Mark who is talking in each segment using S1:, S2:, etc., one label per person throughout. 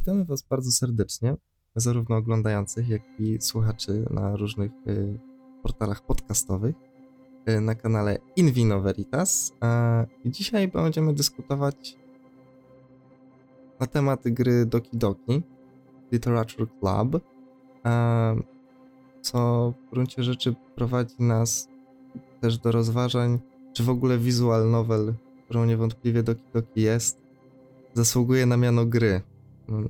S1: Witamy Was bardzo serdecznie, zarówno oglądających, jak i słuchaczy na różnych y, portalach podcastowych y, na kanale Invino Veritas. Dzisiaj będziemy dyskutować na temat gry Doki Doki Literature Club, co w gruncie rzeczy prowadzi nas też do rozważań, czy w ogóle visual novel, którą niewątpliwie Doki Doki jest, zasługuje na miano gry.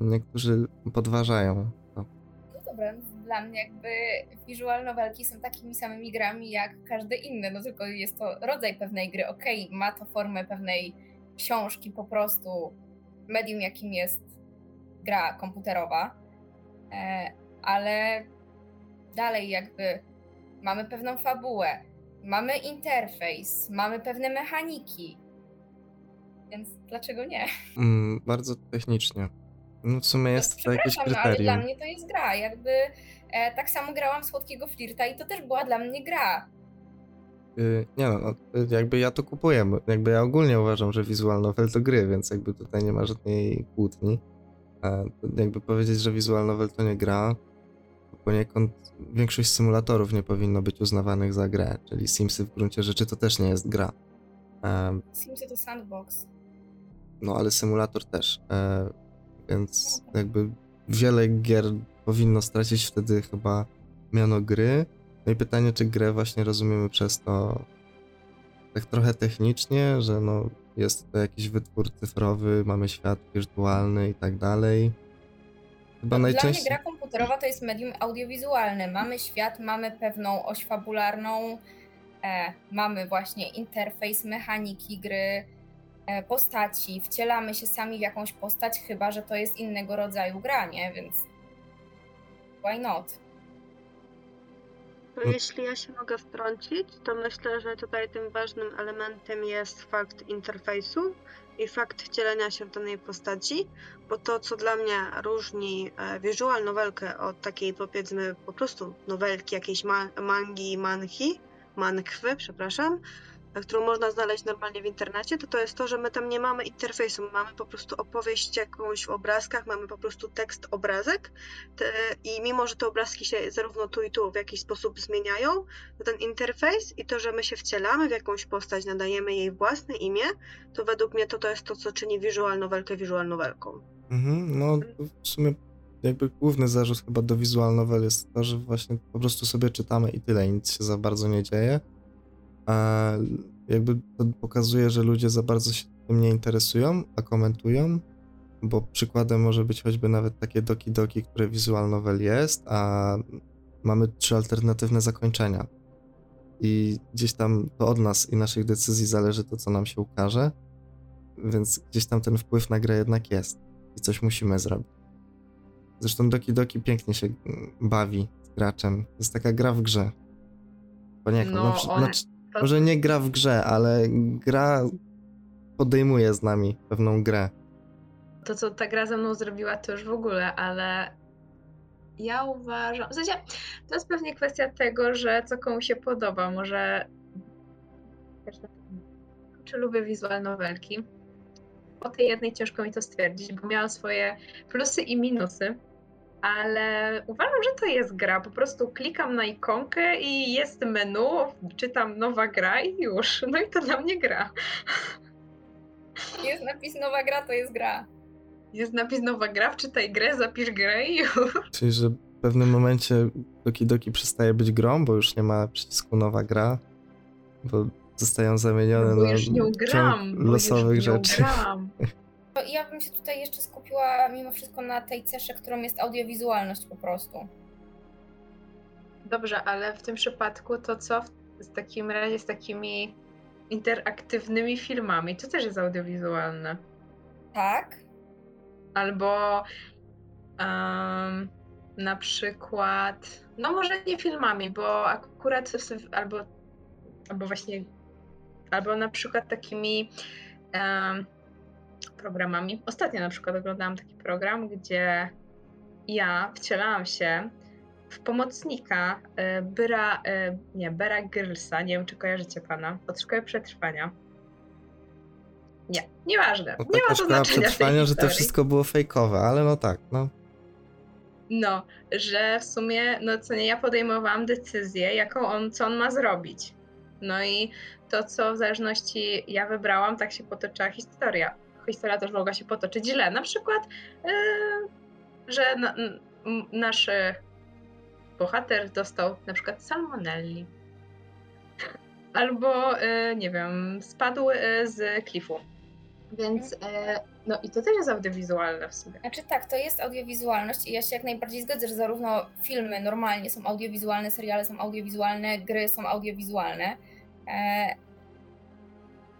S1: Niektórzy podważają to.
S2: No dobra, dla mnie jakby visual novelki są takimi samymi grami jak każde inne, no tylko jest to rodzaj pewnej gry. Okej, okay, ma to formę pewnej książki po prostu, medium jakim jest gra komputerowa, e, ale dalej jakby mamy pewną fabułę, mamy interfejs, mamy pewne mechaniki, więc dlaczego nie?
S1: Mm, bardzo technicznie. No w sumie jest to jakieś kryterium. ale
S2: dla mnie to jest gra. Jakby e, tak samo grałam Słodkiego Flirta i to też była dla mnie gra.
S1: Yy, nie no, no, jakby ja to kupuję, bo jakby ja ogólnie uważam, że visual novel to gry, więc jakby tutaj nie ma żadnej kłótni. A jakby powiedzieć, że visual novel to nie gra, poniekąd większość symulatorów nie powinno być uznawanych za grę, czyli Simsy w gruncie rzeczy to też nie jest gra.
S2: Um, Simsy to sandbox.
S1: No ale symulator też. E, więc jakby wiele gier powinno stracić wtedy chyba miano gry. No i pytanie, czy grę właśnie rozumiemy przez to tak trochę technicznie, że no jest to jakiś wytwór cyfrowy, mamy świat wirtualny i tak dalej.
S2: Chyba no, najczęściej... Dla mnie gra komputerowa to jest medium audiowizualne. Mamy świat, mamy pewną oś fabularną, e, mamy właśnie interfejs mechaniki gry, postaci, wcielamy się sami w jakąś postać, chyba że to jest innego rodzaju granie, więc why not?
S3: To jeśli ja się mogę wtrącić, to myślę, że tutaj tym ważnym elementem jest fakt interfejsu i fakt wcielenia się w danej postaci, bo to, co dla mnie różni e, visual nowelkę od takiej powiedzmy po prostu nowelki, jakiejś ma mangi, manchi, mankwy, przepraszam, którą można znaleźć normalnie w internecie, to to jest to, że my tam nie mamy interfejsu, mamy po prostu opowieść jakąś w obrazkach, mamy po prostu tekst, obrazek i mimo, że te obrazki się zarówno tu i tu w jakiś sposób zmieniają, to ten interfejs i to, że my się wcielamy w jakąś postać, nadajemy jej własne imię, to według mnie to, to jest to, co czyni visual novelkę visual novelką.
S1: Mhm, no w sumie jakby główny zarzut chyba do visual novel jest to, że właśnie po prostu sobie czytamy i tyle, nic się za bardzo nie dzieje a jakby to pokazuje, że ludzie za bardzo się tym nie interesują, a komentują, bo przykładem może być choćby nawet takie Doki Doki, które visual novel jest, a mamy trzy alternatywne zakończenia. I gdzieś tam to od nas i naszych decyzji zależy to, co nam się ukaże, więc gdzieś tam ten wpływ na grę jednak jest i coś musimy zrobić. Zresztą Doki Doki pięknie się bawi z graczem. To jest taka gra w grze. Poniekąd. No, no, on... Może nie gra w grze, ale gra podejmuje z nami pewną grę.
S4: To, co ta gra ze mną zrobiła, to już w ogóle, ale ja uważam. W sensie, to jest pewnie kwestia tego, że co komu się podoba. Może. Czy lubię wizualne nowelki? Po tej jednej ciężko mi to stwierdzić, bo miała swoje plusy i minusy ale uważam, że to jest gra. Po prostu klikam na ikonkę i jest menu, czytam nowa gra i już. No i to dla mnie gra.
S2: Jest napis nowa gra, to jest gra.
S4: Jest napis nowa gra, wczytaj grę, zapisz grę i już.
S1: Czyli, że w pewnym momencie Doki Doki przestaje być grą, bo już nie ma przycisku nowa gra, bo zostają zamienione
S4: no, na już nie gram,
S1: losowych rzeczy.
S4: Gram.
S2: Ja bym się tutaj jeszcze skupiła mimo wszystko na tej cesze, którą jest audiowizualność po prostu.
S4: Dobrze, ale w tym przypadku to co w takim razie z takimi interaktywnymi filmami? To też jest audiowizualne.
S2: Tak.
S4: Albo um, na przykład, no może nie filmami, bo akurat albo, albo właśnie, albo na przykład takimi um, programami. Ostatnio na przykład oglądałam taki program, gdzie ja wcielałam się w pomocnika y, Byra, y, nie, Bera Grylsa, nie wiem czy kojarzycie pana, od Szkoły Przetrwania, Nie, nieważne.
S1: No
S4: nie ma to znaczenia
S1: przetrwania, że to wszystko było fejkowe, ale no tak, no.
S4: No, że w sumie, no co nie, ja podejmowałam decyzję, jaką on, co on ma zrobić. No i to, co w zależności ja wybrałam, tak się potoczyła historia. Historia też mogła się potoczyć źle. Na przykład, yy, że na, nasz e, bohater dostał na przykład salmonelli. Albo, yy, nie wiem, spadł z klifu. Więc, e, no i to też jest audiowizualne w sumie.
S2: Znaczy tak, to jest audiowizualność i ja się jak najbardziej zgodzę, że zarówno filmy normalnie są audiowizualne, seriale są audiowizualne, gry są audiowizualne.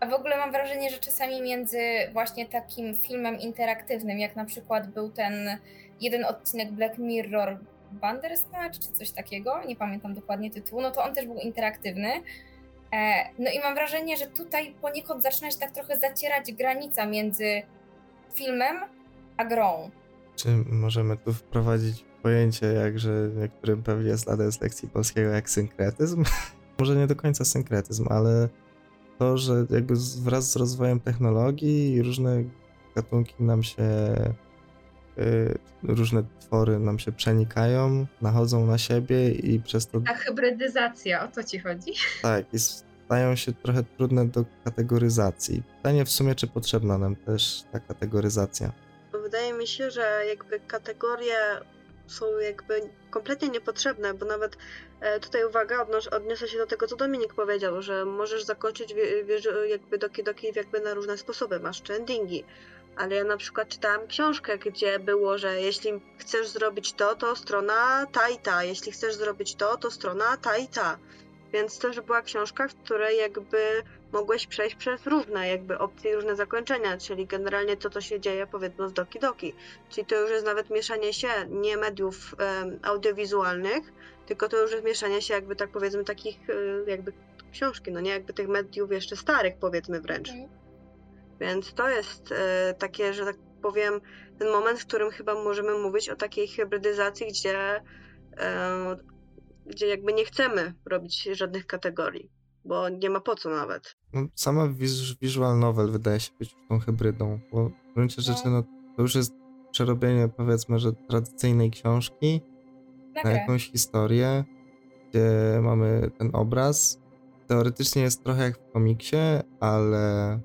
S2: A w ogóle mam wrażenie, że czasami między właśnie takim filmem interaktywnym, jak na przykład był ten jeden odcinek Black Mirror Bandersnatch czy coś takiego, nie pamiętam dokładnie tytułu, no to on też był interaktywny. E, No i mam wrażenie, że tutaj poniekąd zaczyna się tak trochę zacierać granica między filmem a grą.
S1: Czy możemy tu wprowadzić pojęcie, jakże niektórym pewnie znane z lekcji polskiego jak synkretyzm? Może nie do końca synkretyzm, ale to, że jakby wraz z rozwojem technologii różne gatunki nam się, y, różne twory nam się przenikają, nachodzą na siebie i przez to
S4: Ta hybrydyzacja, o to ci chodzi?
S1: tak, i stają się trochę trudne do kategoryzacji. Pytanie w sumie, czy potrzebna nam też ta kategoryzacja?
S3: Wydaje mi się, że jakby kategorie są jakby kompletnie niepotrzebne, bo nawet e, tutaj uwaga, odnosz, odniosę się do tego, co Dominik powiedział, że możesz zakończyć jakby Doki Doki jakby na różne sposoby, masz czy endingi. Ale ja na przykład czytałam książkę, gdzie było, że jeśli chcesz zrobić to, to strona ta i ta, jeśli chcesz zrobić to, to strona ta i ta. Więc też była książka, w której jakby mogłeś przejść przez różne jakby opcje i różne zakończenia, czyli generalnie to, co się dzieje powiedzmy z Doki Doki. Czyli to już jest nawet mieszanie się nie mediów em, audiowizualnych, tylko to już jest mieszanie się jakby tak powiedzmy takich e, jakby książki, no nie jakby tych mediów jeszcze starych powiedzmy wręcz.
S2: Mhm.
S3: Więc to jest e, takie, że tak powiem, ten moment, w którym chyba możemy mówić o takiej hybrydyzacji, gdzie, e, gdzie jakby nie chcemy robić żadnych kategorii, bo nie ma po co nawet.
S1: No, sama visual novel wydaje się być tą hybrydą, bo w gruncie rzeczy no, to już jest przerobienie powiedzmy, że tradycyjnej książki
S2: Na
S1: na jakąś historię, gdzie mamy ten obraz. Teoretycznie jest trochę jak w komiksie, ale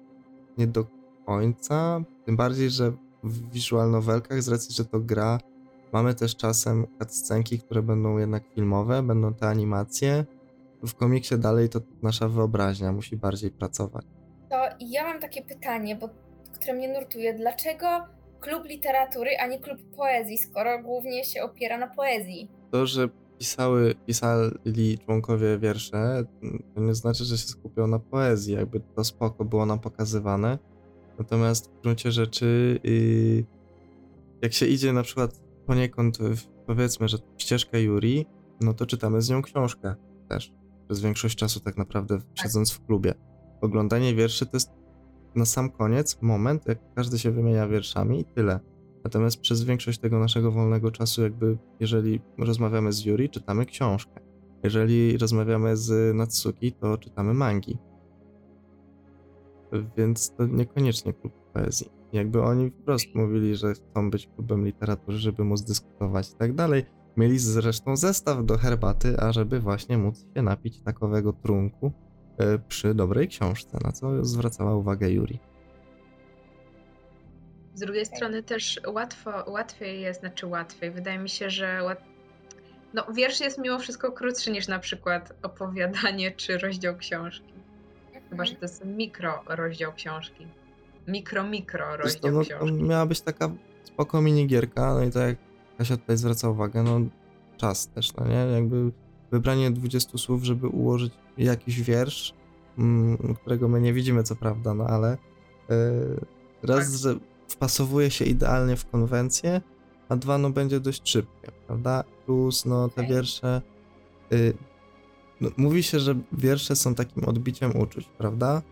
S1: nie do końca. Tym bardziej, że w visual novelkach, z racji, że to gra, mamy też czasem cutscenki, które będą jednak filmowe, będą te animacje. W komiksie dalej to nasza wyobraźnia musi bardziej pracować.
S2: To ja mam takie pytanie, bo, które mnie nurtuje. Dlaczego klub literatury, a nie klub poezji, skoro głównie się opiera na poezji?
S1: To, że pisały, pisali członkowie wiersze, to nie znaczy, że się skupią na poezji. Jakby to spoko było nam pokazywane. Natomiast w gruncie rzeczy, yy, jak się idzie na przykład poniekąd, w, powiedzmy, że ścieżkę Yuri, no to czytamy z nią książkę też. Przez większość czasu tak naprawdę siedząc w klubie. Oglądanie wierszy to jest na sam koniec moment, jak każdy się wymienia wierszami i tyle. Natomiast przez większość tego naszego wolnego czasu, jakby jeżeli rozmawiamy z Yuri, czytamy książkę. Jeżeli rozmawiamy z Natsuki, to czytamy mangi. Więc to niekoniecznie klub poezji. Jakby oni wprost mówili, że chcą być klubem literatury, żeby móc dyskutować i tak dalej. Mieli zresztą zestaw do herbaty, ażeby właśnie móc się napić takowego trunku e, przy dobrej książce, na co zwracała uwagę Yuri.
S4: Z drugiej strony też łatwo, łatwiej jest, znaczy łatwiej, wydaje mi się, że łat... no, wiersz jest mimo wszystko krótszy niż na przykład opowiadanie czy rozdział książki. Chyba, że to jest mikro rozdział książki. Mikro, mikro
S1: Zresztą,
S4: rozdział
S1: no, to
S4: książki.
S1: miała być taka spoko minigierka, no i tak jak Kasia tutaj zwraca uwagę, no czas też, no nie? Jakby wybranie 20 słów, żeby ułożyć jakiś wiersz, mm, którego my nie widzimy co prawda, no ale yy, raz,
S4: Tak.
S1: że wpasowuje się idealnie w konwencję, a dwa, no będzie dość szybkie, prawda? Plus, no te
S2: Okej.
S1: wiersze... Yy, no, mówi się, że wiersze są takim odbiciem uczuć, prawda?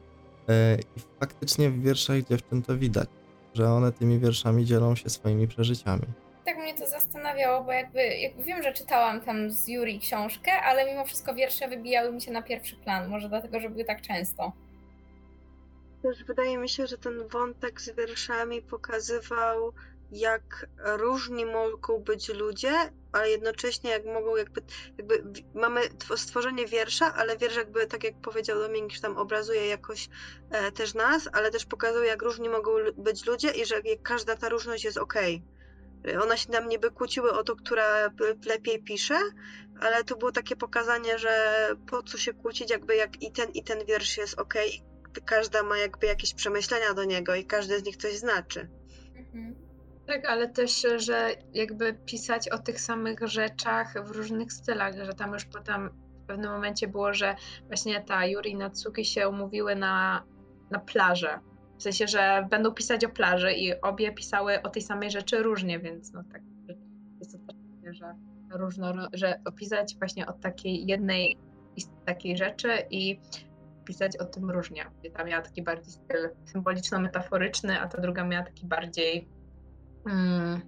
S1: Yy, I faktycznie w wierszach dziewczyn to widać, że one tymi wierszami dzielą się swoimi przeżyciami.
S2: Tak mnie to zastanawiało, bo jakby, jakby wiem, że czytałam tam z Yuri książkę, ale mimo wszystko wiersze wybijały mi się na pierwszy plan. Może dlatego, że były tak często.
S3: też wydaje mi się, że ten wątek z wierszami pokazywał, jak różni mogą być ludzie, ale jednocześnie jak mogą jakby, jakby mamy stworzenie wiersza, ale wiersz jakby, tak jak powiedział Dominik, tam obrazuje jakoś e, też nas, ale też pokazuje, jak różni mogą być ludzie i że każda ta różność jest okej. Okay. One się nam niby kłóciły o to, która lepiej pisze, ale to było takie pokazanie, że po co się kłócić, jakby jak i ten, i ten wiersz jest okej, okay. każda ma jakby jakieś przemyślenia do niego i każdy z nich coś znaczy. Mhm.
S4: Tak, ale też, że jakby pisać o tych samych rzeczach w różnych stylach, że tam już potem w pewnym momencie było, że właśnie ta Yuri i Natsuki się umówiły na, na plażę. W sensie, że będą pisać o plaży i obie pisały o tej samej rzeczy różnie, więc no tak, jest to takie, że różno, że opisać właśnie od takiej jednej takiej rzeczy i pisać o tym różnie. Ta miała taki bardziej styl symboliczno-metaforyczny, a ta druga miała taki bardziej Hmm.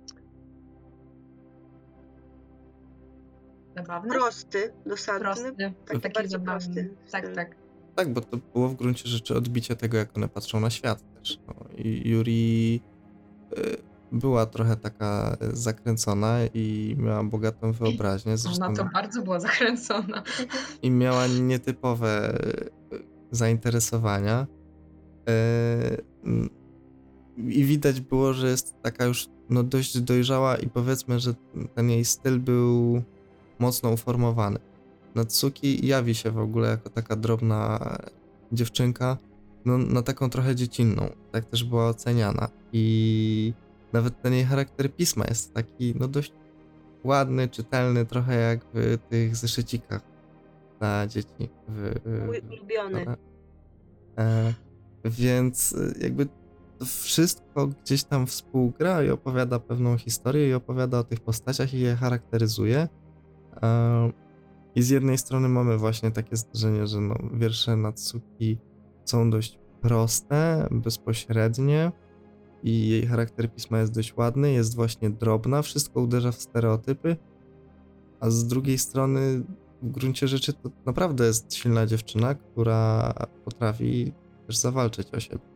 S4: Zabawny?
S3: Prosty, dosadny.
S4: Prosty, taki, taki zabawny. Tak, tak.
S1: Tak, bo to było w gruncie rzeczy odbicie tego, jak one patrzą na świat też. No. I Yuri y, była trochę taka zakręcona i miała bogatą wyobraźnię.
S4: Zresztą, Ona to bardzo była zakręcona.
S1: I miała nietypowe y, zainteresowania. I widać było, że jest taka już no, dość dojrzała i powiedzmy, że ten jej styl był mocno uformowany. Natsuki jawi się w ogóle jako taka drobna dziewczynka, no, na taką trochę dziecinną. Tak też była oceniana. I nawet ten jej charakter pisma jest taki no dość ładny, czytelny, trochę jak w tych zeszycikach dla dzieci. W,
S3: Mój ulubiony.
S1: E, więc jakby to wszystko gdzieś tam współgra i opowiada pewną historię i opowiada o tych postaciach i je charakteryzuje. I z jednej strony mamy właśnie takie zdarzenie, że no, wiersze Natsuki są dość proste, bezpośrednie i jej charakter pisma jest dość ładny, jest właśnie drobna, wszystko uderza w stereotypy, a z drugiej strony w gruncie rzeczy to naprawdę jest silna dziewczyna, która potrafi też zawalczyć o siebie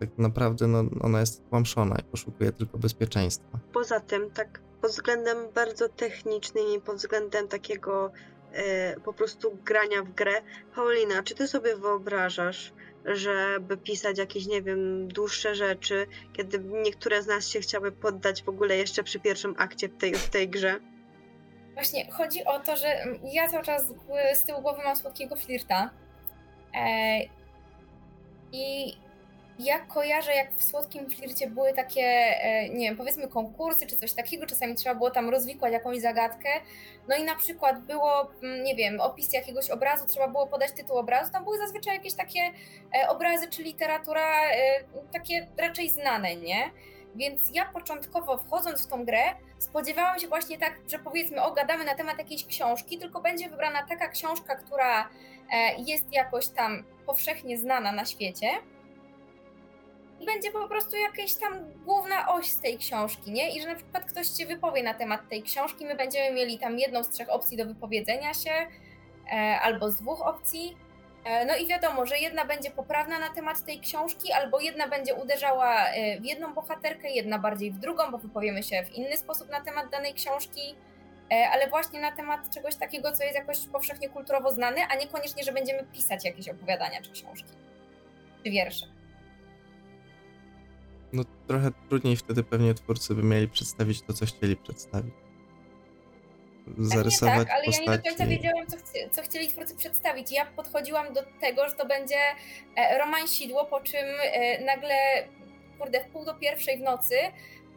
S1: tak naprawdę no, ona jest tłamszona i poszukuje tylko bezpieczeństwa.
S3: Poza tym, tak pod względem bardzo technicznym i pod względem takiego e, po prostu grania w grę, Paulina, czy ty sobie wyobrażasz, żeby pisać jakieś, nie wiem, dłuższe rzeczy, kiedy niektóre z nas się chciały poddać w ogóle jeszcze przy pierwszym akcie w tej, w tej grze?
S2: Właśnie, chodzi o to, że ja cały czas z tyłu głowy mam słodkiego flirta. E, I ja kojarzę, jak w Słodkim Flircie były takie, e, nie wiem, powiedzmy konkursy czy coś takiego, czasami trzeba było tam rozwikłać jakąś zagadkę, no i na przykład było, mm, nie wiem, opis jakiegoś obrazu, trzeba było podać tytuł obrazu, tam były zazwyczaj jakieś takie e, obrazy czy literatura e, takie raczej znane, nie? Więc ja początkowo wchodząc w tą grę, spodziewałam się właśnie tak, że powiedzmy, o, gadamy na temat jakiejś książki, tylko będzie wybrana taka książka, która jest jakoś tam powszechnie znana na świecie i będzie po prostu jakaś tam główna oś z tej książki, nie? I że na przykład ktoś ci wypowie na temat tej książki, my będziemy mieli tam jedną z trzech opcji do wypowiedzenia się, e, albo z dwóch opcji. E, no i wiadomo, że jedna będzie poprawna na temat tej książki, albo jedna będzie uderzała e, w jedną bohaterkę, jedna bardziej w drugą, bo wypowiemy się w inny sposób na temat danej książki, e, ale właśnie na temat czegoś takiego, co jest jakoś powszechnie kulturowo znane, a niekoniecznie, że będziemy pisać jakieś opowiadania czy książki, czy wiersze.
S1: No trochę trudniej wtedy pewnie twórcy by mieli przedstawić to, co chcieli przedstawić.
S2: Zarysować tak, ale postaci. ja nie do końca wiedziałam, co, co chcieli twórcy przedstawić. Ja podchodziłam do tego, że to będzie e, romansidło, po czym e, nagle, kurde, w pół do pierwszej w nocy,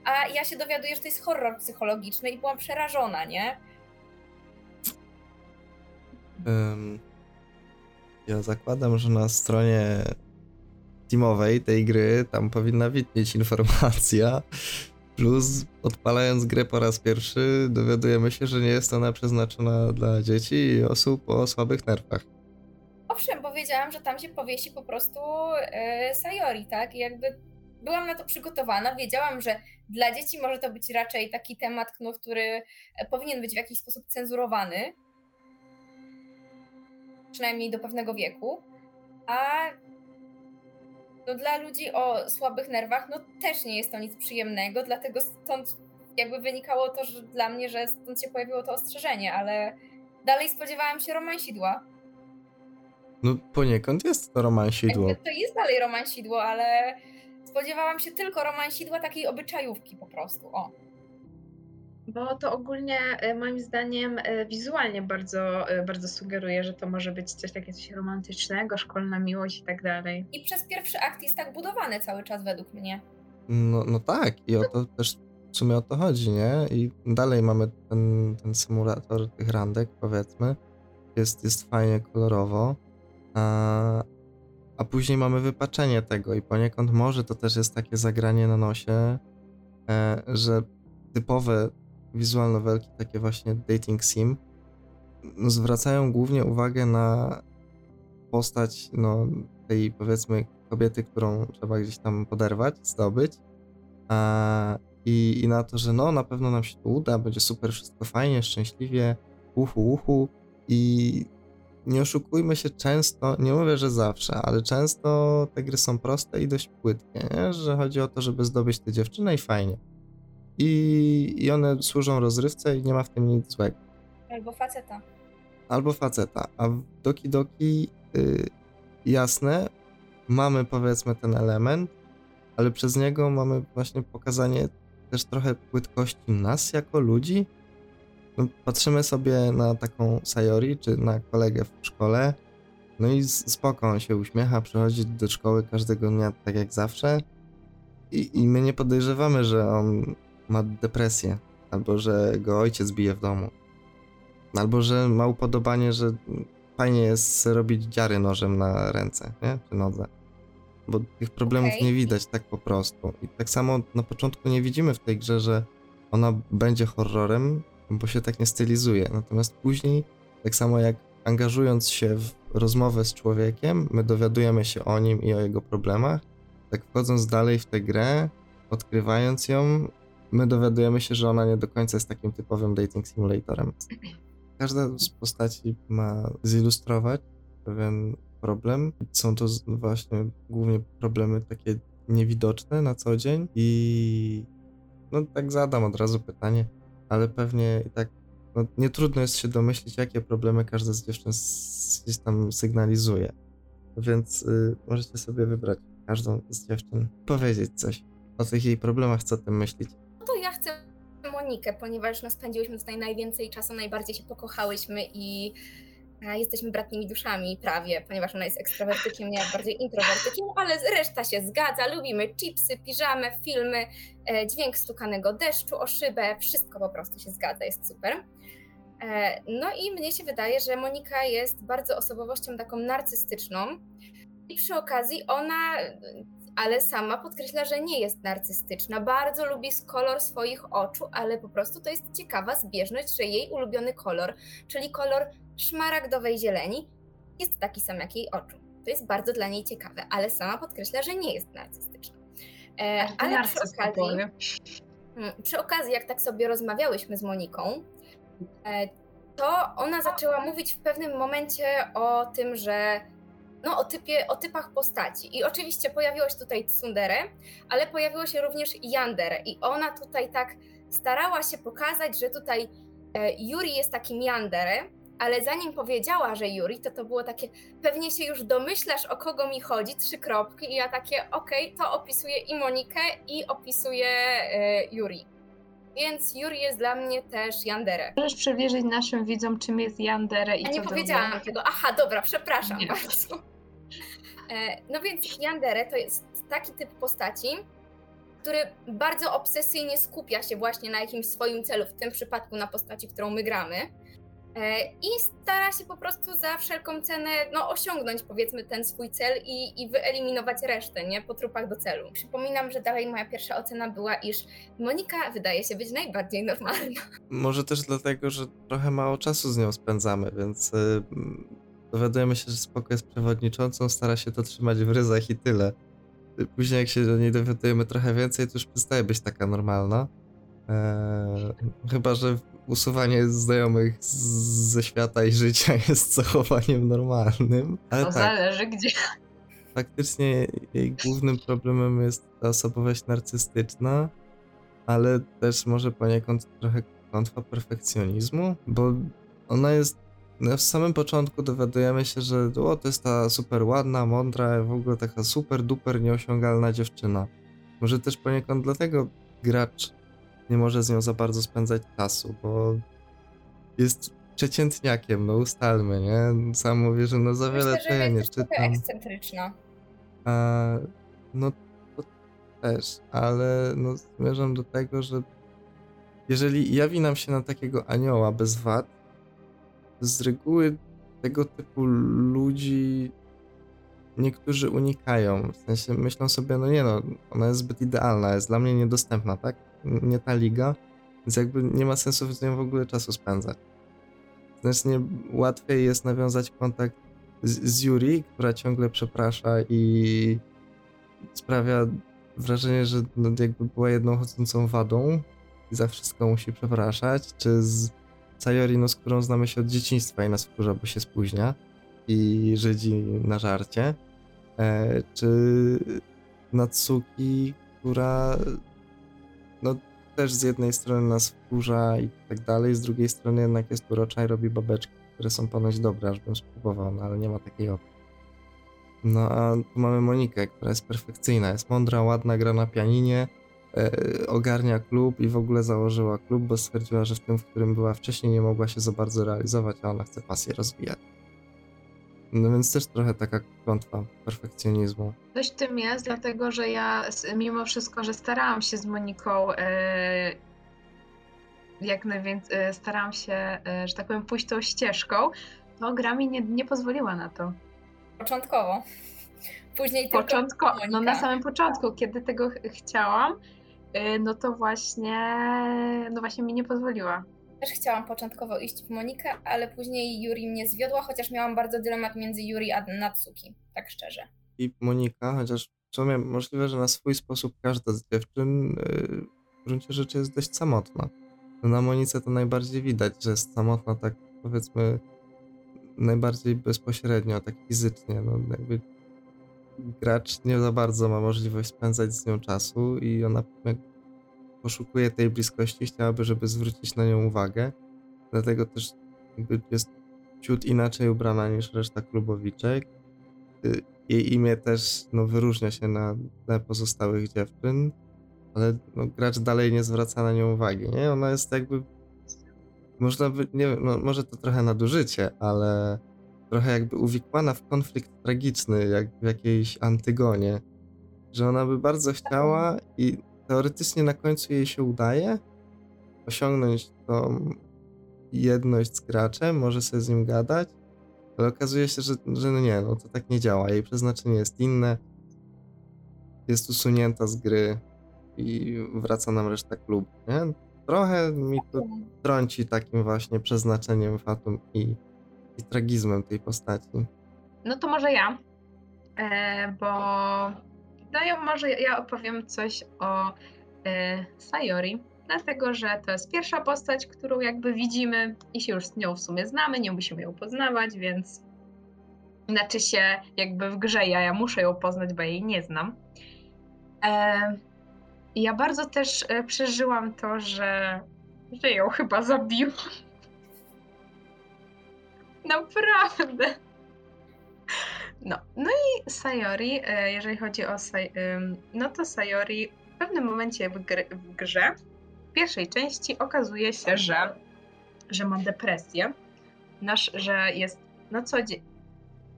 S2: a ja się dowiaduję, że to jest horror psychologiczny i byłam przerażona, nie?
S1: Um, ja zakładam, że na stronie Steamowej tej gry, tam powinna widnieć informacja. Plus, odpalając grę po raz pierwszy, dowiadujemy się, że nie jest ona przeznaczona dla dzieci i osób o słabych nerwach.
S2: Owszem, powiedziałam, że tam się powiesi po prostu yy, Sayori, tak? I jakby byłam na to przygotowana, wiedziałam, że dla dzieci może to być raczej taki temat, no, który e, powinien być w jakiś sposób cenzurowany. Przynajmniej do pewnego wieku. A no dla ludzi o słabych nerwach, no też nie jest to nic przyjemnego, dlatego stąd jakby wynikało to, że dla mnie, że stąd się pojawiło to ostrzeżenie, ale dalej spodziewałam się romansidła.
S1: No poniekąd jest to romansidło.
S2: To jest dalej romansidło, ale spodziewałam się tylko romansidła takiej obyczajówki po prostu, o.
S4: Bo to ogólnie e, moim zdaniem e, wizualnie bardzo, e, bardzo sugeruje, że to może być coś takiego coś romantycznego, szkolna miłość i tak dalej.
S2: I przez pierwszy akt jest tak budowany cały czas według mnie.
S1: No, no tak, i o to też w sumie o to chodzi, nie? I dalej mamy ten, ten symulator tych randek, powiedzmy. Jest, jest fajnie kolorowo. A, a później mamy wypaczenie tego i poniekąd może to też jest takie zagranie na nosie, e, że typowe visual novelki, takie właśnie dating sim, no, zwracają głównie uwagę na postać no, tej powiedzmy kobiety, którą trzeba gdzieś tam poderwać, zdobyć. A, i, I na to, że no na pewno nam się to uda, będzie super, wszystko fajnie, szczęśliwie, uhu, uhu. I nie oszukujmy się często, nie mówię, że zawsze, ale często te gry są proste i dość płytkie, nie? że chodzi o to, żeby zdobyć tę dziewczynę i fajnie. I, I one służą rozrywce i nie ma w tym nic złego.
S2: Albo faceta.
S1: Albo faceta. A w Doki Doki y, jasne, mamy powiedzmy ten element, ale przez niego mamy właśnie pokazanie też trochę płytkości nas jako ludzi. No, patrzymy sobie na taką Sayori, czy na kolegę w szkole, no i spoko, on się uśmiecha, przychodzi do szkoły każdego dnia tak jak zawsze i, i my nie podejrzewamy, że on ma depresję, albo że go ojciec bije w domu, albo że ma upodobanie, że fajnie jest robić dziary nożem na ręce, nie? czy nodze. Bo tych problemów
S2: Okej.
S1: nie widać tak po prostu. I tak samo na początku nie widzimy w tej grze, że ona będzie horrorem, bo się tak nie stylizuje. Natomiast później, tak samo jak angażując się w rozmowę z człowiekiem, my dowiadujemy się o nim i o jego problemach, tak wchodząc dalej w tę grę, odkrywając ją, my dowiadujemy się, że ona nie do końca jest takim typowym dating simulatorem. Każda z postaci ma zilustrować pewien problem. Są to właśnie głównie problemy takie niewidoczne na co dzień i no tak zadam od razu pytanie, ale pewnie i tak no, nie trudno jest się domyślić, jakie problemy każda z dziewczyn gdzieś tam sygnalizuje. Więc y, możecie sobie wybrać każdą z dziewczyn, powiedzieć coś o tych jej problemach, co tym
S2: Ponieważ no, spędziłyśmy tutaj najwięcej czasu, najbardziej się pokochałyśmy i jesteśmy bratnimi duszami prawie, ponieważ ona jest ekstrawertykiem, ja bardziej introwertykiem, ale reszta się zgadza. Lubimy chipsy, piżamy, filmy, e, dźwięk stukanego deszczu o szybę, wszystko po prostu się zgadza, jest super. E, No i mnie się wydaje, że Monika jest bardzo osobowością taką narcystyczną i przy okazji ona ale sama podkreśla, że nie jest narcystyczna. Bardzo lubi kolor swoich oczu, ale po prostu to jest ciekawa zbieżność, że jej ulubiony kolor, czyli kolor szmaragdowej zieleni, jest taki sam jak jej oczu. To jest bardzo dla niej ciekawe, ale sama podkreśla, że nie jest narcystyczna. E, ale przy okazji. Mm, Przy okazji, jak tak sobie rozmawiałyśmy z Moniką, e, to ona zaczęła mówić w pewnym momencie o tym, że no, o, typie, o typach postaci. I oczywiście pojawiło się tutaj Tsundere, ale pojawiło się również Yandere. I ona tutaj tak starała się pokazać, że tutaj e, Yuri jest takim Yandere, ale zanim powiedziała, że Yuri, to to było takie, pewnie się już domyślasz, o kogo mi chodzi, trzy kropki, i ja takie, okej, to opisuje i Monikę, i opisuje Yuri. Więc Yuri jest dla mnie też Yandere.
S4: Możesz przybliżyć naszym widzom, czym jest Yandere i
S2: A
S4: co
S2: nie
S4: to
S2: powiedziałam tego. Aha, dobra, przepraszam
S4: Nie.
S2: bardzo. E, No więc Yandere to jest taki typ postaci, który bardzo obsesyjnie skupia się właśnie na jakimś swoim celu, w tym przypadku na postaci, którą my gramy. E, I stara się po prostu za wszelką cenę no, osiągnąć powiedzmy ten swój cel i, i wyeliminować resztę, nie? Po trupach do celu. Przypominam, że dalej moja pierwsza ocena była, iż Monika wydaje się być najbardziej normalna.
S1: Może też dlatego, że trochę mało czasu z nią spędzamy, więc y, mm, dowiadujemy się, że spoko jest przewodniczącą, stara się to trzymać w ryzach i tyle. Y, Później jak się o niej dowiadujemy trochę więcej, to już przestaje być taka normalna. Eee, chyba, że usuwanie znajomych z- ze świata i życia jest zachowaniem normalnym. Ale
S4: To
S1: tak,
S4: zależy gdzie.
S1: faktycznie jej głównym problemem jest ta osobowość narcystyczna, ale też może poniekąd trochę klątwa perfekcjonizmu, bo ona jest no w samym początku dowiadujemy się, że o, to jest ta super ładna, mądra, w ogóle taka super duper nieosiągalna dziewczyna. Może też poniekąd dlatego gracz nie może z nią za bardzo spędzać czasu, bo jest przeciętniakiem, no ustalmy, nie? Sam mówię, że no za wiele
S2: Myślę, że
S1: nie
S2: trochę
S1: czytam.
S2: ekscentryczna.
S1: A, no to też, ale no zmierzam do tego, że jeżeli jawi nam się na takiego anioła bez wad, z reguły tego typu ludzi niektórzy unikają. W sensie myślą sobie, no nie no, ona jest zbyt idealna, jest dla mnie niedostępna, tak? Nie ta liga, więc jakby nie ma sensu z nią w ogóle czasu spędzać. Znacznie łatwiej jest nawiązać kontakt z, z Yuri, która ciągle przeprasza i sprawia wrażenie, że no jakby była jedną chodzącą wadą i za wszystko musi przepraszać, czy z Sayori, no, z którą znamy się od dzieciństwa i nas wkurza, bo się spóźnia i żydzi na żarcie, e, czy Natsuki, która no też z jednej strony nas wkurza i tak dalej, z drugiej strony jednak jest urocza i robi babeczki, które są ponoć dobre, aż bym spróbował, no ale nie ma takiej opcji. No a tu mamy Monikę, która jest perfekcyjna, jest mądra, ładna, gra na pianinie, e, ogarnia klub i w ogóle założyła klub, bo stwierdziła, że w tym, w którym była wcześniej, nie mogła się za bardzo realizować, a ona chce pasję rozwijać. No więc też trochę taka klątwa perfekcjonizmu.
S4: Coś w tym jest, dlatego że ja mimo wszystko, że starałam się z Moniką e, jak najwięcej, e, starałam się, e, że tak powiem, pójść tą ścieżką, to gra mi nie, nie pozwoliła na to.
S2: Początkowo. Później tylko
S4: Początko, no
S2: Monika.
S4: na samym początku, kiedy tego ch- chciałam, e, no to właśnie, no właśnie mi nie pozwoliła.
S2: Też chciałam początkowo iść w Monikę, ale później Yuri mnie zwiodła, chociaż miałam bardzo dylemat między Yuri a Natsuki, tak szczerze.
S1: I Monika, chociaż w sumie możliwe, że na swój sposób każda z dziewczyn yy, w gruncie rzeczy jest dość samotna. Na Monice to najbardziej widać, że jest samotna tak powiedzmy najbardziej bezpośrednio, tak fizycznie. No jakby gracz nie za bardzo ma możliwość spędzać z nią czasu i ona poszukuje tej bliskości, chciałaby, żeby zwrócić na nią uwagę. Dlatego też jest ciut inaczej ubrana niż reszta klubowiczek. Y, Jej imię też no, wyróżnia się na pozostałych dziewczyn, ale no, gracz dalej nie zwraca na nią uwagi, nie? Ona jest jakby można by, nie wiem, no, może to trochę nadużycie, ale trochę jakby uwikłana w konflikt tragiczny, jak w jakiejś Antygonie, że ona by bardzo chciała i teoretycznie na końcu jej się udaje osiągnąć tą jedność z graczem, może sobie z nim gadać, ale okazuje się, że, że no nie, no to tak nie działa. Jej przeznaczenie jest inne, jest usunięta z gry i wraca nam reszta klubu, nie? Trochę mi to trąci takim właśnie przeznaczeniem Fatum i, i tragizmem tej postaci.
S4: No to może ja, e, bo no może ja opowiem coś o e, Sayori, dlatego że to jest pierwsza postać, którą jakby widzimy i się już z nią w sumie znamy, nie musimy ją poznawać, więc znaczy się jakby w grze ja, ja muszę ją poznać, bo jej nie znam. E, ja bardzo też e, przeżyłam to, że, że ją chyba zabił. Naprawdę. No, no i Sayori, e, jeżeli chodzi o Say, no to Sayori w pewnym momencie w, gry, w grze, w pierwszej części okazuje się, że, że ma depresję, nasz, że jest na co, dzień,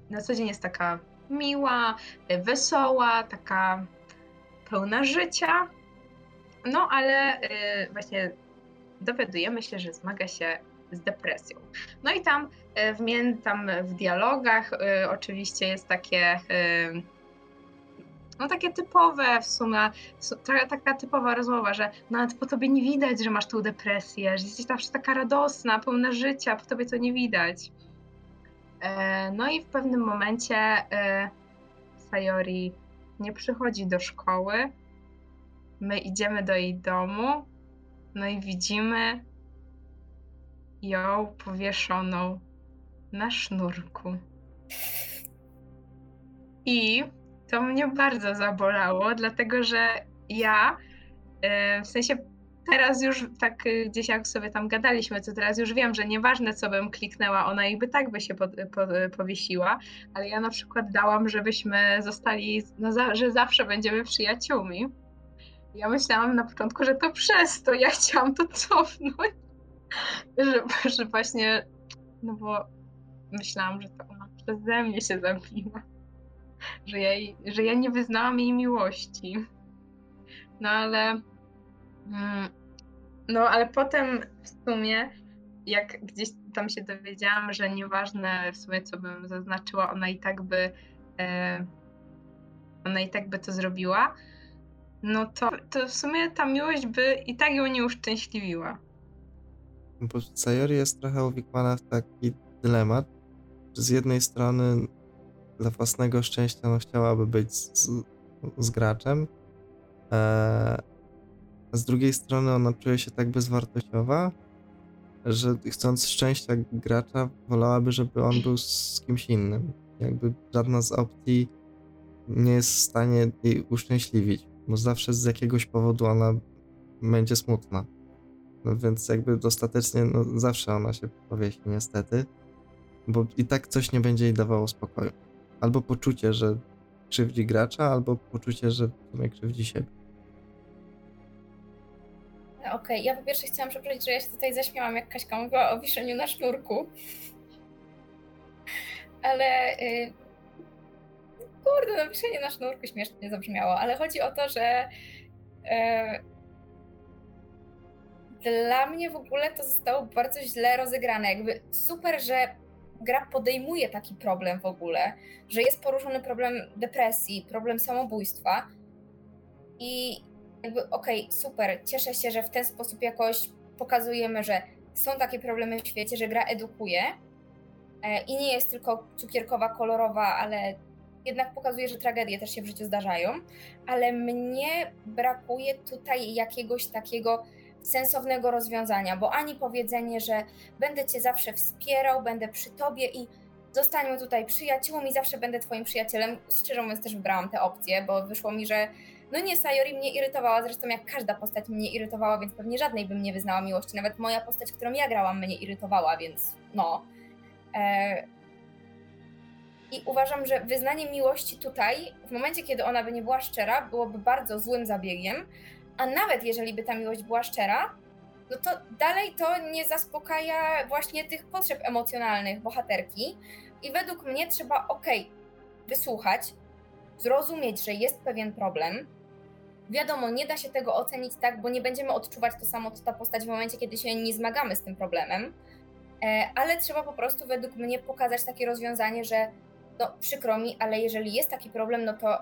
S4: na co dzień jest taka miła, e, wesoła, taka pełna życia, no ale y, właśnie dowiadujemy się, że zmaga się z depresją. No i tam y, w, tam w dialogach y, oczywiście jest takie y, no takie typowe w sumie, su- taka, typowa rozmowa, że nawet po tobie nie widać, że masz tą depresję, że jesteś zawsze taka radosna, pełna życia, po tobie to nie widać. E, no i w pewnym momencie e, Sayori nie przychodzi do szkoły, my idziemy do jej domu, no i widzimy ją powieszoną na sznurku. I to mnie bardzo zabolało, dlatego że ja e, w sensie teraz już tak y, gdzieś jak sobie tam gadaliśmy, to teraz już wiem, że nieważne co bym kliknęła, ona i by tak by się po, powiesiła, ale ja na przykład dałam, żebyśmy zostali, no, za, że zawsze będziemy przyjaciółmi. Ja myślałam na początku, że to przez to, ja chciałam to cofnąć, że, że właśnie, no bo myślałam, że to ona przeze mnie się zabiła, że ja, że ja nie wyznałam jej miłości. No ale Mm, no, ale potem w sumie, jak gdzieś tam się dowiedziałam, że nieważne w sumie, co bym zaznaczyła, ona i tak by e, ona i tak by to zrobiła, no to, to w sumie ta miłość by i tak ją nie uszczęśliwiła.
S1: Bo Sayori jest trochę uwikłana w taki dylemat, z jednej strony dla własnego szczęścia no, chciałaby być z, z graczem, e, a z drugiej strony ona czuje się tak bezwartościowa, że chcąc szczęścia gracza, wolałaby, żeby on był z kimś innym. Jakby żadna z opcji nie jest w stanie jej uszczęśliwić, bo zawsze z jakiegoś powodu ona będzie smutna. No więc jakby ostatecznie no, zawsze ona się powiesi niestety, bo i tak coś nie będzie jej dawało spokoju. Albo poczucie, że krzywdzi gracza, albo poczucie, że w sumie krzywdzi siebie.
S2: Okej, okay. ja po pierwsze chciałam przeprosić, że ja się tutaj zaśmiałam, jak Kaśka mówiła o wiszeniu na sznurku. Ale yy, kurde, no wiszenie na sznurku śmiesznie zabrzmiało, ale chodzi o to, że yy, dla mnie w ogóle to zostało bardzo źle rozegrane. Jakby super, że gra podejmuje taki problem w ogóle, że jest poruszony problem depresji, problem samobójstwa. I jakby okej, okay, super, cieszę się, że w ten sposób jakoś pokazujemy, że są takie problemy w świecie, że gra edukuje. E, i nie jest tylko cukierkowa, kolorowa, ale jednak pokazuje, że tragedie też się w życiu zdarzają, ale mnie brakuje tutaj jakiegoś takiego sensownego rozwiązania, bo ani powiedzenie, że będę cię zawsze wspierał, będę przy tobie i zostaniemy tutaj przyjaciółmi, zawsze będę twoim przyjacielem. Szczerze mówiąc też wybrałam tę opcję, bo wyszło mi, że no nie, Sayori mnie irytowała, zresztą jak każda postać mnie irytowała, więc pewnie żadnej bym nie wyznała miłości. Nawet moja postać, którą ja grałam, mnie irytowała, więc no. E... I uważam, że wyznanie miłości tutaj, w momencie, kiedy ona by nie była szczera, byłoby bardzo złym zabiegiem, a nawet jeżeli by ta miłość była szczera, no to dalej to nie zaspokaja właśnie tych potrzeb emocjonalnych bohaterki. I według mnie trzeba, okej, wysłuchać, zrozumieć, że jest pewien problem, Wiadomo, nie da się tego ocenić tak, bo nie będziemy odczuwać to samo, co ta postać w momencie, kiedy się nie zmagamy z tym problemem, e, ale trzeba po prostu według mnie pokazać takie rozwiązanie, że no przykro mi, ale jeżeli jest taki problem, no to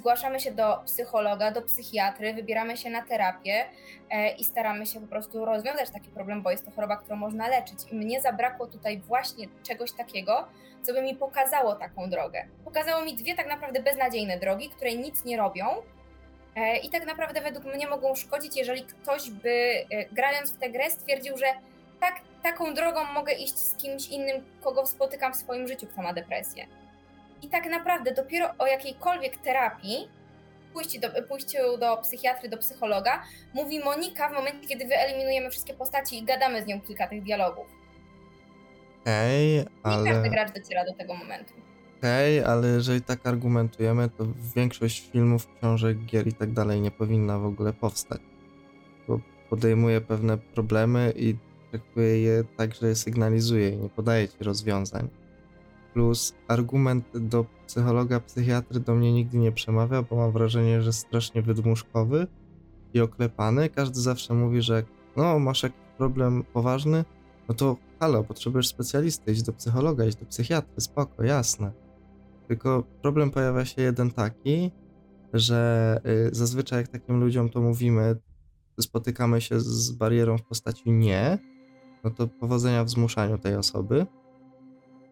S2: zgłaszamy się do psychologa, do psychiatry, wybieramy się na terapię e, i staramy się po prostu rozwiązać taki problem, bo jest to choroba, którą można leczyć. I mnie zabrakło tutaj właśnie czegoś takiego, co by mi pokazało taką drogę. Pokazało mi dwie tak naprawdę beznadziejne drogi, które nic nie robią, E, I tak naprawdę według mnie mogą szkodzić, jeżeli ktoś by e, grając w tę grę stwierdził, że tak, taką drogą mogę iść z kimś innym, kogo spotykam w swoim życiu, kto ma depresję. I tak naprawdę dopiero o jakiejkolwiek terapii, pójściu do, pójściu do psychiatry, do psychologa, mówi Monika w momencie, kiedy wyeliminujemy wszystkie postaci i gadamy z nią kilka tych dialogów.
S1: Okej, okay, ale...
S2: Nie każdy gracz dociera do tego momentu
S1: okej, okay, ale jeżeli tak argumentujemy, to większość filmów, książek, gier i tak dalej nie powinna w ogóle powstać. Bo podejmuje pewne problemy i traktuje je tak, że je sygnalizuje i nie podaje ci rozwiązań. Plus argument do psychologa, psychiatry do mnie nigdy nie przemawia, bo mam wrażenie, że strasznie wydmuszkowy i oklepany. Każdy zawsze mówi, że no, masz jakiś problem poważny, no to halo, potrzebujesz specjalisty, idź do psychologa, idź do psychiatry, spoko, jasne. Tylko problem pojawia się jeden taki, że y, zazwyczaj jak takim ludziom to mówimy, spotykamy się z barierą w postaci nie, no to powodzenia w zmuszaniu tej osoby.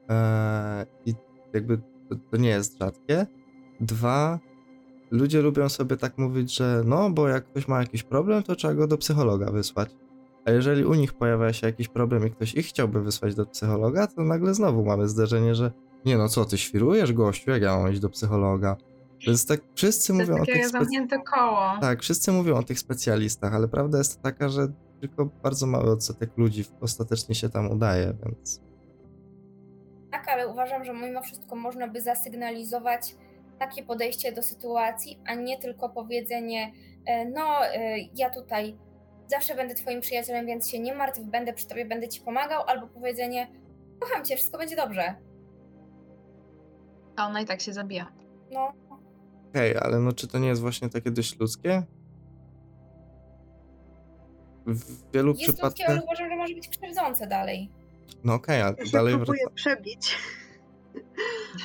S1: Eee, I jakby to, to, nie jest rzadkie. Dwa, ludzie lubią sobie tak mówić, że no, bo jak ktoś ma jakiś problem, to trzeba go do psychologa wysłać. A jeżeli u nich pojawia się jakiś problem i ktoś ich chciałby wysłać do psychologa, to nagle znowu mamy zdarzenie, że nie no, co ty świrujesz, gościu? Jak ja mam iść do psychologa? Więc tak wszyscy
S4: To jest
S1: mówią o
S4: takie
S1: tych
S4: zamknięte koło.
S1: Tak, wszyscy mówią o tych specjalistach, ale prawda jest taka, że tylko bardzo mały odsetek ludzi ostatecznie się tam udaje, więc
S2: Tak, ale uważam, że mimo wszystko można by zasygnalizować takie podejście do sytuacji, a nie tylko powiedzenie, e, no e, ja tutaj zawsze będę twoim przyjacielem, więc się nie martw, będę przy tobie, będę ci pomagał, albo powiedzenie, kocham cię, wszystko będzie dobrze.
S4: A ona i tak się zabija.
S2: No,
S1: Okej, ale no czy to nie jest właśnie takie dość ludzkie? W wielu
S2: jest ludzkie,
S1: przypadkach...
S2: ale uważam, że może być krzywdzące dalej.
S1: No okej, ale to
S3: Ja
S1: dalej
S3: próbuję
S1: wraca...
S3: przebić.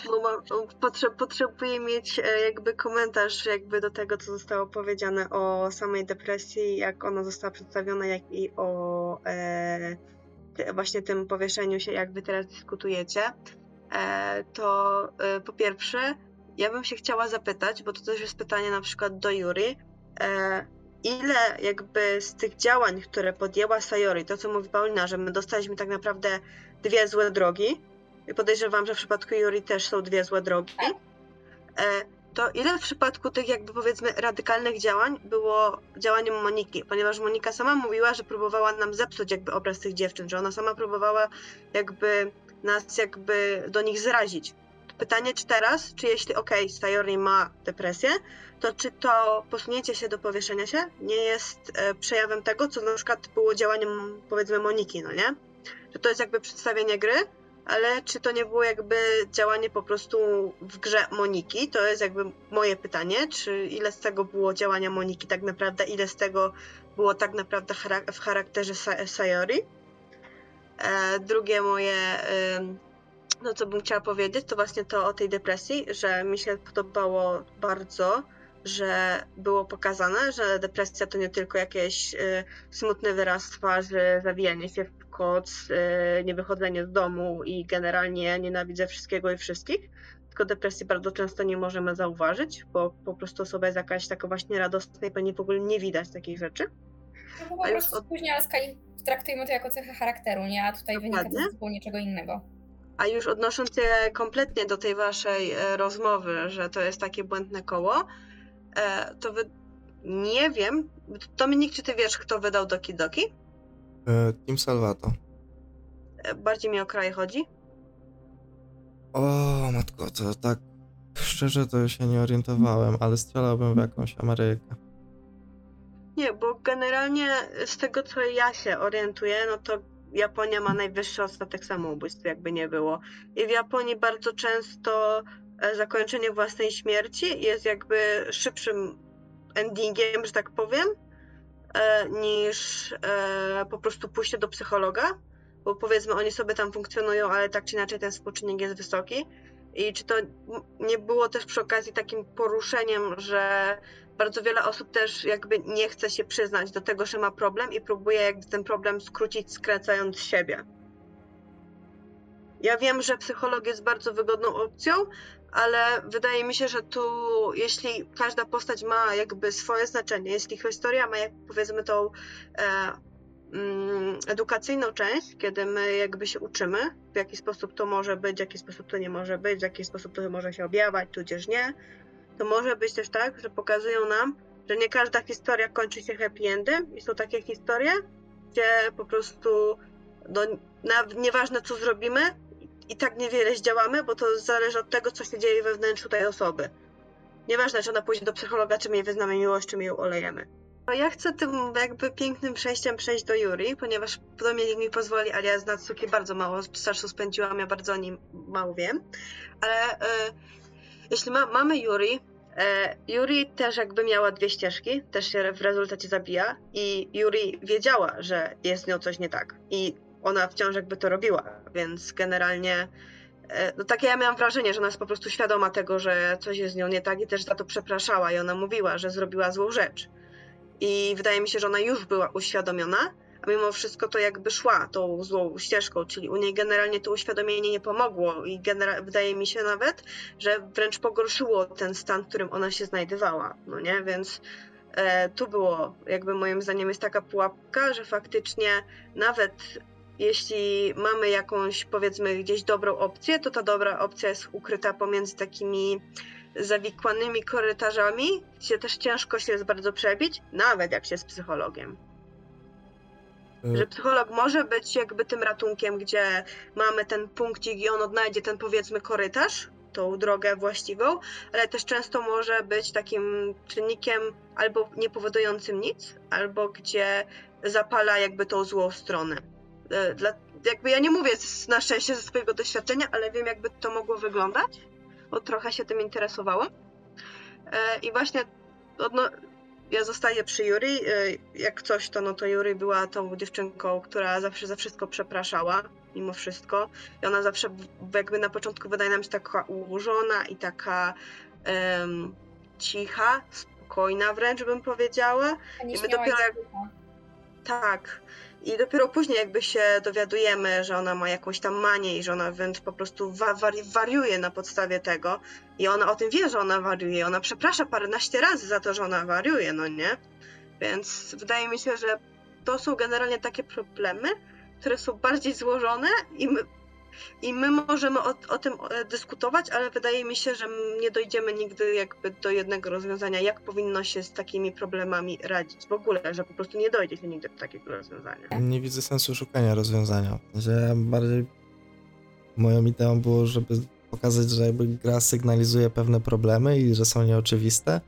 S3: Bo mam, potrze, potrzebuję mieć e, jakby komentarz jakby do tego, co zostało powiedziane o samej depresji, jak ona została przedstawiona, jak i o e, ty, właśnie tym powieszeniu się, jak wy teraz dyskutujecie. E, to e, po pierwsze, ja bym się chciała zapytać, bo to też jest pytanie na przykład do Yuri, e, ile jakby z tych działań, które podjęła Sayori, to co mówi Paulina, że my dostaliśmy tak naprawdę dwie złe drogi, i podejrzewam, że w przypadku Yuri też są dwie złe drogi, e, to ile w przypadku tych jakby powiedzmy radykalnych działań było działaniem Moniki? Ponieważ Monika sama mówiła, że próbowała nam zepsuć jakby obraz tych dziewczyn, że ona sama próbowała jakby nas jakby do nich zrazić. Pytanie, czy teraz, czy jeśli okay, Sayori ma depresję, to czy to posunięcie się do powieszenia się nie jest e, przejawem tego, co na przykład było działaniem powiedzmy Moniki, no nie? Że to jest jakby przedstawienie gry, ale czy to nie było jakby działanie po prostu w grze Moniki? To jest jakby moje pytanie, czy ile z tego było działania Moniki tak naprawdę, ile z tego było tak naprawdę w charakterze Sa- Sayori? E, drugie moje, no co bym chciała powiedzieć, to właśnie to o tej depresji, że mi się podobało bardzo, że było pokazane, że depresja to nie tylko jakieś y, smutny wyraz twarzy, zawijanie się w koc, y, niewychodzenie z domu i generalnie nienawidzę wszystkiego i wszystkich. Tylko depresji bardzo często nie możemy zauważyć, bo po prostu osoba jest jakaś taka właśnie radosna i pewnie w ogóle nie widać takich rzeczy.
S2: No bo po prostu
S3: od-
S2: spóźniała skali, traktujmy to jako cechę charakteru, nie? A tutaj wynika to
S3: Dokładnie.
S2: z zupełnie czego innego.
S3: A już odnosząc się kompletnie do tej waszej e, rozmowy, że to jest takie błędne koło, e, to wy... nie wiem, Dominik, czy ty wiesz, kto wydał Doki Doki?
S1: E, Team Salvato.
S3: Bardziej mi o kraj chodzi.
S1: O matko, to tak szczerze to się nie orientowałem, ale strzelałbym w jakąś Amerykę.
S3: Nie, bo generalnie z tego, co ja się orientuję, no to Japonia ma najwyższy odsetek samobójstw, jakby nie było. I w Japonii bardzo często e, zakończenie własnej śmierci jest jakby szybszym endingiem, że tak powiem, e, niż e, po prostu pójście do psychologa, bo powiedzmy oni sobie tam funkcjonują, ale tak czy inaczej ten współczynnik jest wysoki. I czy to nie było też przy okazji takim poruszeniem, że bardzo wiele osób też jakby nie chce się przyznać do tego, że ma problem i próbuje jakby ten problem skrócić, skracając siebie. Ja wiem, że psycholog jest bardzo wygodną opcją, ale wydaje mi się, że tu jeśli każda postać ma jakby swoje znaczenie, jeśli historia ma jak powiedzmy tą e, edukacyjną część, kiedy my jakby się uczymy, w jaki sposób to może być, w jaki sposób to nie może być, w jaki sposób to może się objawiać, tudzież nie, to może być też tak, że pokazują nam, że nie każda historia kończy się happy endem i są takie historie, gdzie po prostu no, na, nieważne co zrobimy, i tak niewiele zdziałamy, bo to zależy od tego, co się dzieje we wnętrzu tej osoby. Nieważne, czy ona pójdzie do psychologa, czy my jej wyznamy miłość, czy my ją olejemy. No ja chcę tym jakby pięknym przejściem przejść do Yuri, ponieważ Dominik mi pozwoli, ale ja z Natsuki bardzo mało czasu spędziłam, ja bardzo o nim mało wiem. Ale e, jeśli ma, mamy Yuri, e, Yuri też jakby miała dwie ścieżki, też się w rezultacie zabija i Yuri wiedziała, że jest z nią coś nie tak i ona wciąż jakby to robiła, więc generalnie e, no takie ja miałam wrażenie, że ona jest po prostu świadoma tego, że coś jest z nią nie tak i też za to przepraszała i ona mówiła, że zrobiła złą rzecz. I wydaje mi się, że ona już była uświadomiona, a mimo wszystko to jakby szła tą złą ścieżką, czyli u niej generalnie to uświadomienie nie pomogło i wydaje mi się nawet, że wręcz pogorszyło ten stan, w którym ona się znajdowała, no nie, więc e, tu było jakby moim zdaniem jest taka pułapka, że faktycznie nawet jeśli mamy jakąś powiedzmy gdzieś dobrą opcję, to ta dobra opcja jest ukryta pomiędzy takimi zawikłanymi korytarzami, gdzie też ciężko się jest bardzo przebić, nawet jak się jest psychologiem.
S1: E,
S3: Że psycholog może być jakby tym ratunkiem, gdzie mamy ten punkcik i on odnajdzie ten powiedzmy korytarz, tą drogę właściwą, ale też często może być takim czynnikiem albo niepowodującym nic, albo gdzie zapala jakby tą złą stronę. E, Dla, jakby ja nie mówię z, na szczęście ze swojego doświadczenia, ale wiem jakby to mogło wyglądać, bo trochę się tym interesowałam. E, I właśnie odno, ja zostaję przy Yuri. e, Jak coś, to no to Yuri była tą dziewczynką, która zawsze za wszystko przepraszała, mimo wszystko. I ona zawsze jakby na początku wydaje nam się taka ułożona i taka cicha, spokojna wręcz bym powiedziała. I my dopiero jak tak. I dopiero później jakby się dowiadujemy, że ona ma jakąś tam manię i że ona wręcz po prostu wa- wari- wariuje na podstawie tego. I ona o tym wie, że ona wariuje. Ona przeprasza paręnaście razy za to, że ona wariuje, no nie? Więc wydaje mi się, że to są generalnie takie problemy, które są bardziej złożone i my, i my możemy o, o tym e, dyskutować, ale wydaje mi się, że nie dojdziemy nigdy jakby do jednego rozwiązania, jak powinno się z takimi problemami radzić. W ogóle, że po prostu nie dojdzie się nigdy do takiego rozwiązania.
S1: Nie widzę sensu szukania rozwiązania. Że bardziej moją ideą było, żeby pokazać, że jakby gra sygnalizuje pewne problemy i że są nieoczywiste.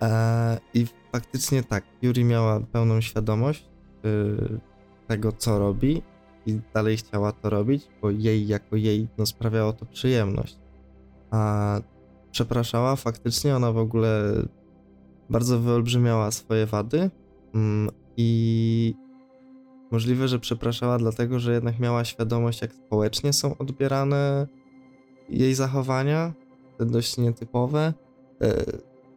S1: Eee, I faktycznie tak, Yuri miała pełną świadomość yy, tego, co robi i dalej chciała to robić, bo jej jako jej no, sprawiało to przyjemność. A przepraszała, faktycznie ona w ogóle bardzo wyolbrzymiała swoje wady mm, i możliwe, że przepraszała dlatego, że jednak miała świadomość, jak społecznie są odbierane jej zachowania, te dość nietypowe. E,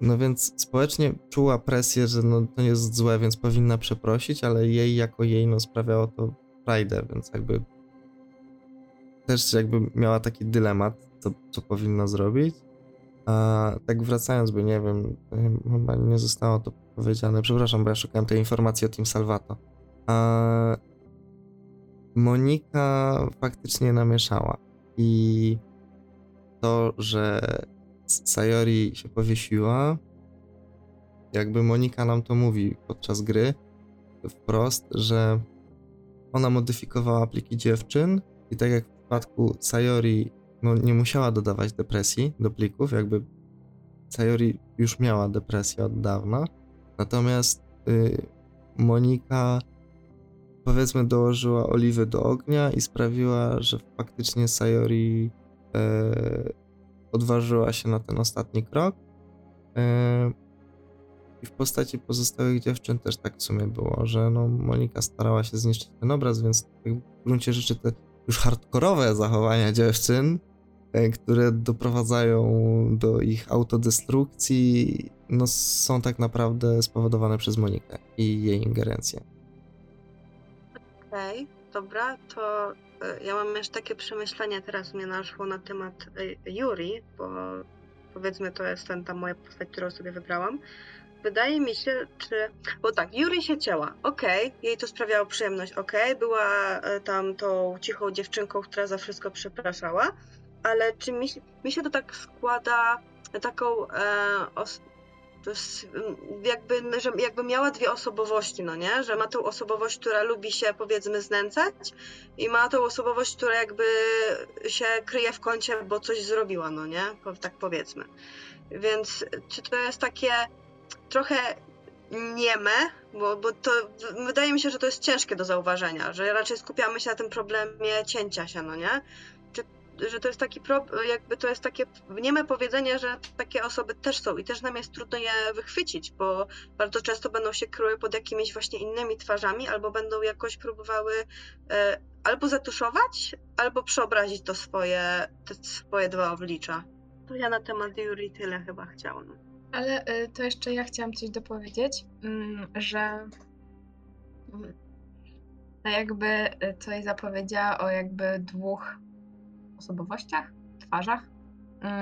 S1: No więc społecznie czuła presję, że no, to jest złe, więc powinna przeprosić, ale jej jako jej no, sprawiało to frajdę, więc jakby też jakby miała taki dylemat, co, co powinna zrobić. A tak wracając, bo nie wiem, chyba nie zostało to powiedziane. Przepraszam, bo ja szukałem tej informacji o Team Salvato. A Monika faktycznie namieszała i to, że Sayori się powiesiła, jakby Monika nam to mówi podczas gry wprost, że ona modyfikowała pliki dziewczyn i tak jak w przypadku Sayori no, nie musiała dodawać depresji do plików, jakby Sayori już miała depresję od dawna, natomiast y, Monika powiedzmy dołożyła oliwy do ognia i sprawiła, że faktycznie Sayori e, odważyła się na ten ostatni krok. E, I w postaci pozostałych dziewczyn też tak w sumie było, że no, Monika starała się zniszczyć ten obraz, więc tak w gruncie rzeczy te już hardkorowe zachowania dziewczyn, e, które doprowadzają do ich autodestrukcji, no są tak naprawdę spowodowane przez Monikę i jej ingerencję.
S3: Okej, dobra, to y, ja mam jeszcze takie przemyślenia teraz mnie naszło na temat Yuri, bo powiedzmy to jest ten, ta moja postać, którą sobie wybrałam. Wydaje mi się, czy... Bo tak, Yuri się cięła, okej, jej to sprawiało przyjemność, okej, była y, tam tą cichą dziewczynką, która za wszystko przepraszała, ale czy mi, mi się to tak składa na taką e, os- to jest mm, jakby, że jakby miała dwie osobowości, no nie? Że ma tą osobowość, która lubi się powiedzmy znęcać i ma tą osobowość, która jakby się kryje w kącie, bo coś zrobiła, no nie? Tak powiedzmy. Więc czy to jest takie trochę nieme, bo, bo to wydaje mi się, że to jest ciężkie do zauważenia, że raczej skupiamy się na tym problemie cięcia się, no nie? Czy, że to jest taki pro, jakby to jest takie nieme powiedzenie, że takie osoby też są i też nam jest trudno je wychwycić, bo bardzo często będą się kryły pod jakimiś właśnie innymi twarzami, albo będą jakoś próbowały e, albo zatuszować, albo przeobrazić to swoje, te swoje dwa oblicza. To ja na temat Yuri tyle chyba chciałam.
S4: Ale y, to jeszcze ja chciałam coś dopowiedzieć, mm, że mm, tak jakby y, coś zapowiedziała o jakby dwóch osobowościach, twarzach.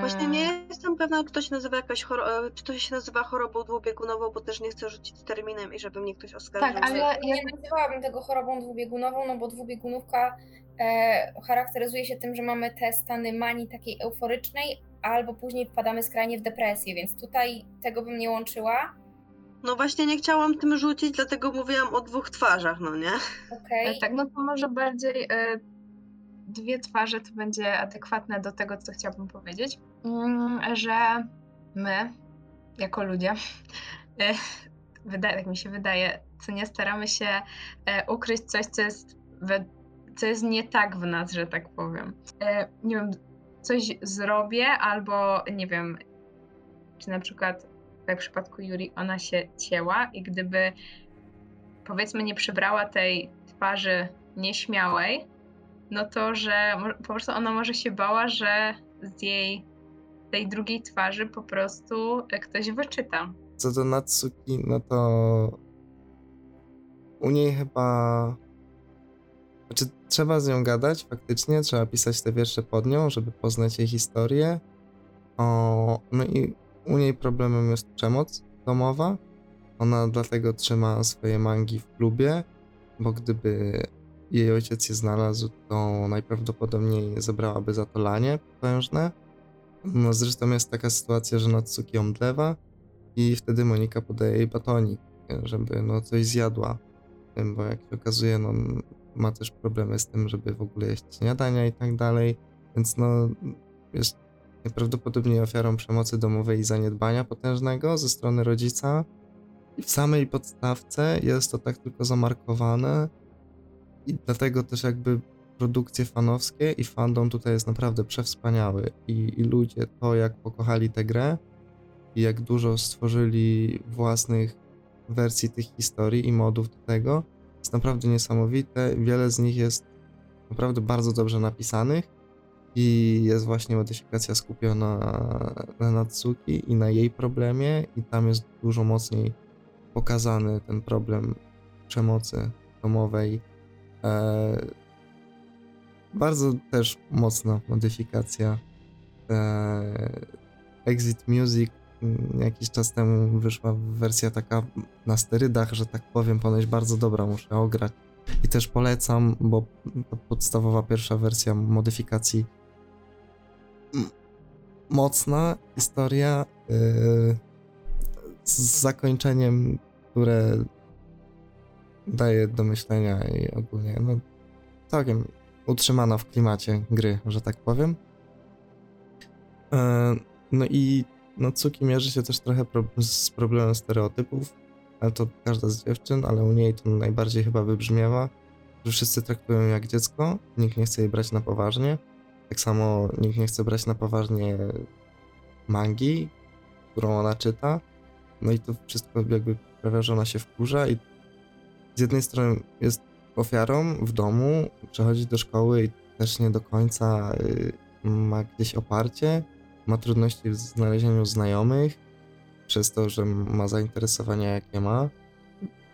S3: Właśnie
S4: Mm,
S3: nie jestem pewna, czy to się nazywa jakaś e, czy to się nazywa chorobą dwubiegunową, bo też nie chcę rzucić terminem i żeby mnie ktoś oskarżył.
S4: Tak, ale
S3: że-
S2: Nie nazywałabym tego chorobą dwubiegunową, no bo dwubiegunówka e, charakteryzuje się tym, że mamy te stany manii takiej euforycznej, albo później wpadamy skrajnie w depresję, więc tutaj tego bym nie łączyła.
S3: No właśnie nie chciałam tym rzucić, dlatego mówiłam o dwóch twarzach, no nie?
S2: Okej.
S4: E, Tak, no to może bardziej e, dwie twarze to będzie adekwatne do tego, co chciałabym powiedzieć, Mm, że my, jako ludzie, e, wydaje, tak mi się wydaje, co nie staramy się ukryć coś, co jest, we, co jest nie tak w nas, że tak powiem. Nie wiem, coś zrobię albo nie wiem, czy na przykład jak w przypadku Yuri ona się cięła i gdyby powiedzmy nie przybrała tej twarzy nieśmiałej, no to, że po prostu ona może się bała, że z jej tej drugiej twarzy po prostu e, ktoś wyczyta.
S1: Co do Natsuki, no to u niej chyba. Znaczy, trzeba z nią gadać, faktycznie, trzeba pisać te wiersze pod nią, żeby poznać jej historię. O, no i u niej problemem jest przemoc domowa. Ona dlatego trzyma swoje mangi w klubie, bo gdyby jej ojciec je znalazł, to najprawdopodobniej zabrałaby za to lanie potężne. No zresztą jest taka sytuacja, że Natsuki omdlewa i wtedy Monika podaje jej batonik, żeby no coś zjadła. Bo jak się okazuje, no ma też problemy z tym, żeby w ogóle jeść śniadania i tak dalej, więc no jest najprawdopodobniej ofiarą przemocy domowej i zaniedbania potężnego ze strony rodzica. I w samej podstawce jest to tak tylko zamarkowane i dlatego też jakby produkcje fanowskie i fandom tutaj jest naprawdę przewspaniały i, i ludzie to jak pokochali tę grę i jak dużo stworzyli własnych wersji tych historii i modów do tego jest naprawdę niesamowite. Wiele z nich jest naprawdę bardzo dobrze napisanych i jest właśnie modyfikacja skupiona na Natsuki i na jej problemie i tam jest dużo mocniej pokazany ten problem przemocy domowej. E, bardzo też mocna modyfikacja. E, Exit Music jakiś czas temu wyszła wersja taka na sterydach, że tak powiem, ponoć bardzo dobra, muszę ograć. I też polecam, bo to podstawowa pierwsza wersja modyfikacji mocna historia yy, z zakończeniem, które daje do myślenia i ogólnie no, całkiem utrzymana w klimacie gry, że tak powiem. E, No i no Tsuki mierzy się też trochę pro z problemem stereotypów, ale to każda z dziewczyn, ale u niej to najbardziej chyba wybrzmiewa, że wszyscy traktują ją jak dziecko, nikt nie chce jej brać na poważnie. Tak samo nikt nie chce brać na poważnie mangi, którą ona czyta. No i to wszystko jakby sprawia, że ona się wkurza i z jednej strony jest ofiarą w domu, przechodzi do szkoły i też nie do końca y, ma gdzieś oparcie, ma trudności w znalezieniu znajomych, przez to, że ma zainteresowania jakie ma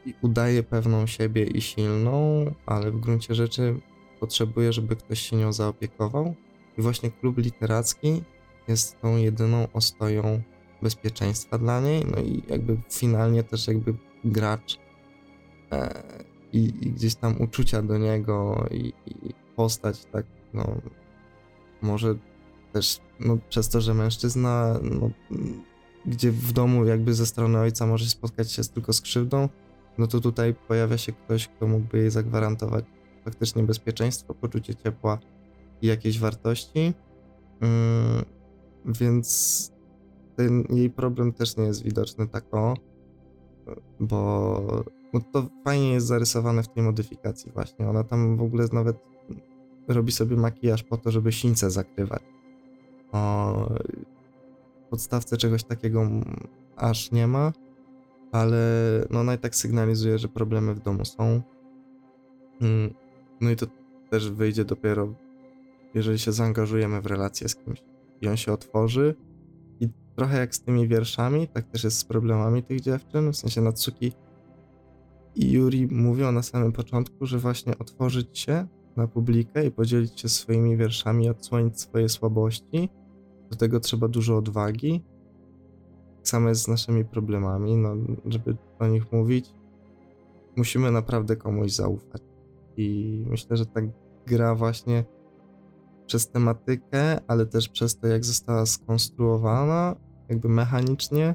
S1: i udaje pewną siebie i silną, ale w gruncie rzeczy potrzebuje, żeby ktoś się nią zaopiekował. I właśnie klub literacki jest tą jedyną ostoją bezpieczeństwa dla niej, no i jakby finalnie też jakby gracz e, i, i gdzieś tam uczucia do niego i, i postać tak, no może też no, przez to, że mężczyzna, no, gdzie w domu jakby ze strony ojca może spotkać się tylko z krzywdą, no to tutaj pojawia się ktoś, kto mógłby jej zagwarantować faktycznie bezpieczeństwo, poczucie ciepła i jakieś wartości. Mm, więc ten jej problem też nie jest widoczny tak o, bo no to fajnie jest zarysowane w tej modyfikacji właśnie. Ona tam w ogóle nawet robi sobie makijaż po to, żeby sińce zakrywać. O, podstawce czegoś takiego aż nie ma, ale no ona i tak sygnalizuje, że problemy w domu są. Mm, No i to też wyjdzie dopiero, jeżeli się zaangażujemy w relację z kimś i on się otworzy. I trochę jak z tymi wierszami, tak też jest z problemami tych dziewczyn, w sensie Natsuki i Yuri mówią na samym początku, że właśnie otworzyć się na publikę i podzielić się swoimi wierszami, odsłonić swoje słabości. Do tego trzeba dużo odwagi. Tak samo jest z naszymi problemami, no, żeby o nich mówić, musimy naprawdę komuś zaufać. I myślę, że ta gra właśnie przez tematykę, ale też przez to, jak została skonstruowana, jakby mechanicznie,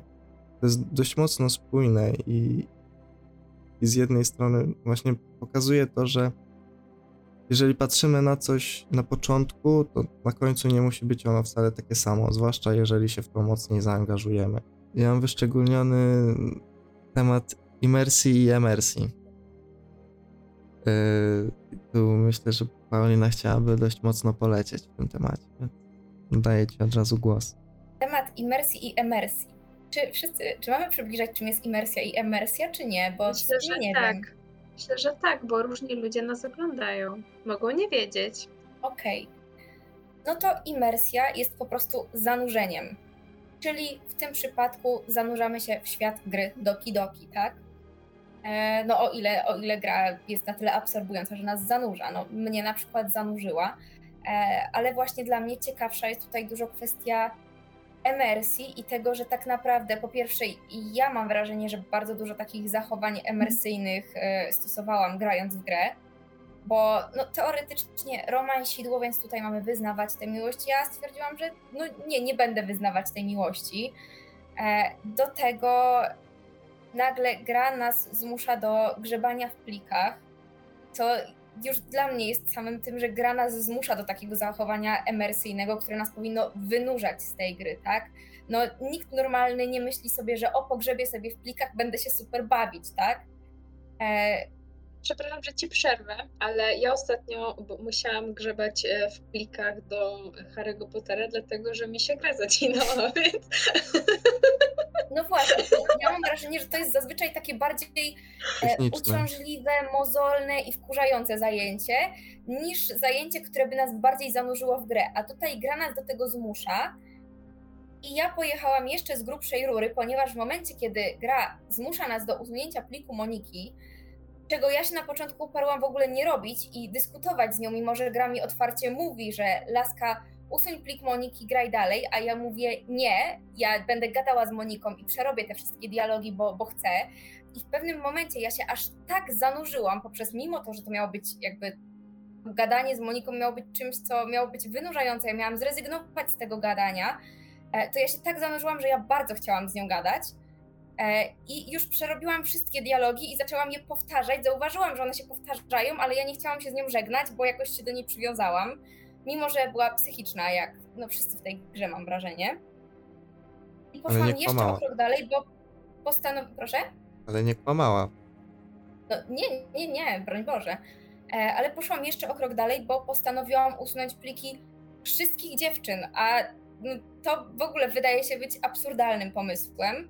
S1: to jest dość mocno spójne i, i z jednej strony właśnie pokazuje to, że jeżeli patrzymy na coś na początku, to na końcu nie musi być ono wcale takie samo, zwłaszcza jeżeli się w to mocniej zaangażujemy. Ja mam wyszczególniony temat imersji i emersji. Yy, tu myślę, że Paulina chciałaby dość mocno polecieć w tym temacie. Daję ci od razu głos.
S2: Temat imersji i emersji. Czy wszyscy, czy mamy przybliżać, czym jest imersja i emersja, czy nie? Bo
S4: Myślę, że
S2: nie
S4: tak.
S2: wiem.
S4: Myślę, że tak, bo różni ludzie nas oglądają. Mogą nie wiedzieć.
S2: Okej. No to imersja jest po prostu zanurzeniem. Czyli w tym przypadku zanurzamy się w świat gry Doki Doki, tak? E, no o ile, o ile gra jest na tyle absorbująca, że nas zanurza. No, mnie na przykład zanurzyła, e, ale właśnie dla mnie ciekawsza jest tutaj dużo kwestia emersji i tego, że tak naprawdę po pierwsze ja mam wrażenie, że bardzo dużo takich zachowań emersyjnych e, stosowałam grając w grę, bo no, teoretycznie romansidło, więc tutaj mamy wyznawać tę miłość. Ja stwierdziłam, że no nie, nie będę wyznawać tej miłości. E, do tego nagle gra nas zmusza do grzebania w plikach, co już dla mnie jest samym tym, że gra nas zmusza do takiego zachowania emersyjnego, które nas powinno wynurzać z tej gry, tak? No nikt normalny nie myśli sobie, że o pogrzebie sobie w plikach będę się super bawić, tak? E,
S4: Przepraszam, że ci przerwę, ale ja ostatnio musiałam grzebać e, w plikach do Harry'ego Pottera, dlatego że mi się gra zacinała, więc...
S2: No właśnie, ja mam wrażenie, że to jest zazwyczaj takie bardziej e, uciążliwe, mozolne i wkurzające zajęcie, niż zajęcie, które by nas bardziej zanurzyło w grę. A tutaj gra nas do tego zmusza. I ja pojechałam jeszcze z grubszej rury, ponieważ w momencie, kiedy gra zmusza nas do usunięcia pliku Moniki, czego ja się na początku uparłam w ogóle nie robić i dyskutować z nią, mimo że gra mi otwarcie mówi, że laska usuń plik Moniki, graj dalej, a ja mówię nie, ja będę gadała z Moniką i przerobię te wszystkie dialogi, bo, bo chcę. I w pewnym momencie ja się aż tak zanurzyłam poprzez, mimo to, że to miało być jakby gadanie z Moniką miało być czymś, co miało być wynurzające, ja miałam zrezygnować z tego gadania, e, to ja się tak zanurzyłam, że ja bardzo chciałam z nią gadać. E, I już przerobiłam wszystkie dialogi i zaczęłam je powtarzać. Zauważyłam, że one się powtarzają, ale ja nie chciałam się z nią żegnać, bo jakoś się do niej przywiązałam mimo że była psychiczna, jak no wszyscy w tej grze mam wrażenie. I poszłam jeszcze o krok dalej, bo postanowiłam, proszę?
S1: Ale nie kłamała.
S2: No nie, nie, nie, broń Boże. E, ale poszłam jeszcze o krok dalej, bo postanowiłam usunąć pliki wszystkich dziewczyn, a no, to w ogóle wydaje się być absurdalnym pomysłem.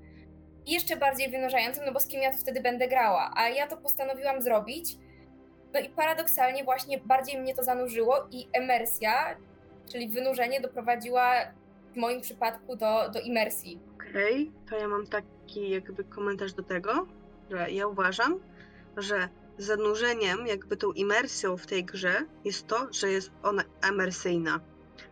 S2: I jeszcze bardziej wynurzającym, no bo z kim ja to wtedy będę grała. A ja to postanowiłam zrobić, no i paradoksalnie właśnie bardziej mnie to zanurzyło i emersja, czyli wynurzenie doprowadziła w moim przypadku do, do imersji.
S3: Okej, okay, to ja mam taki jakby komentarz do tego, że ja uważam, że zanurzeniem, jakby tą imersją w tej grze jest to, że jest ona emersyjna.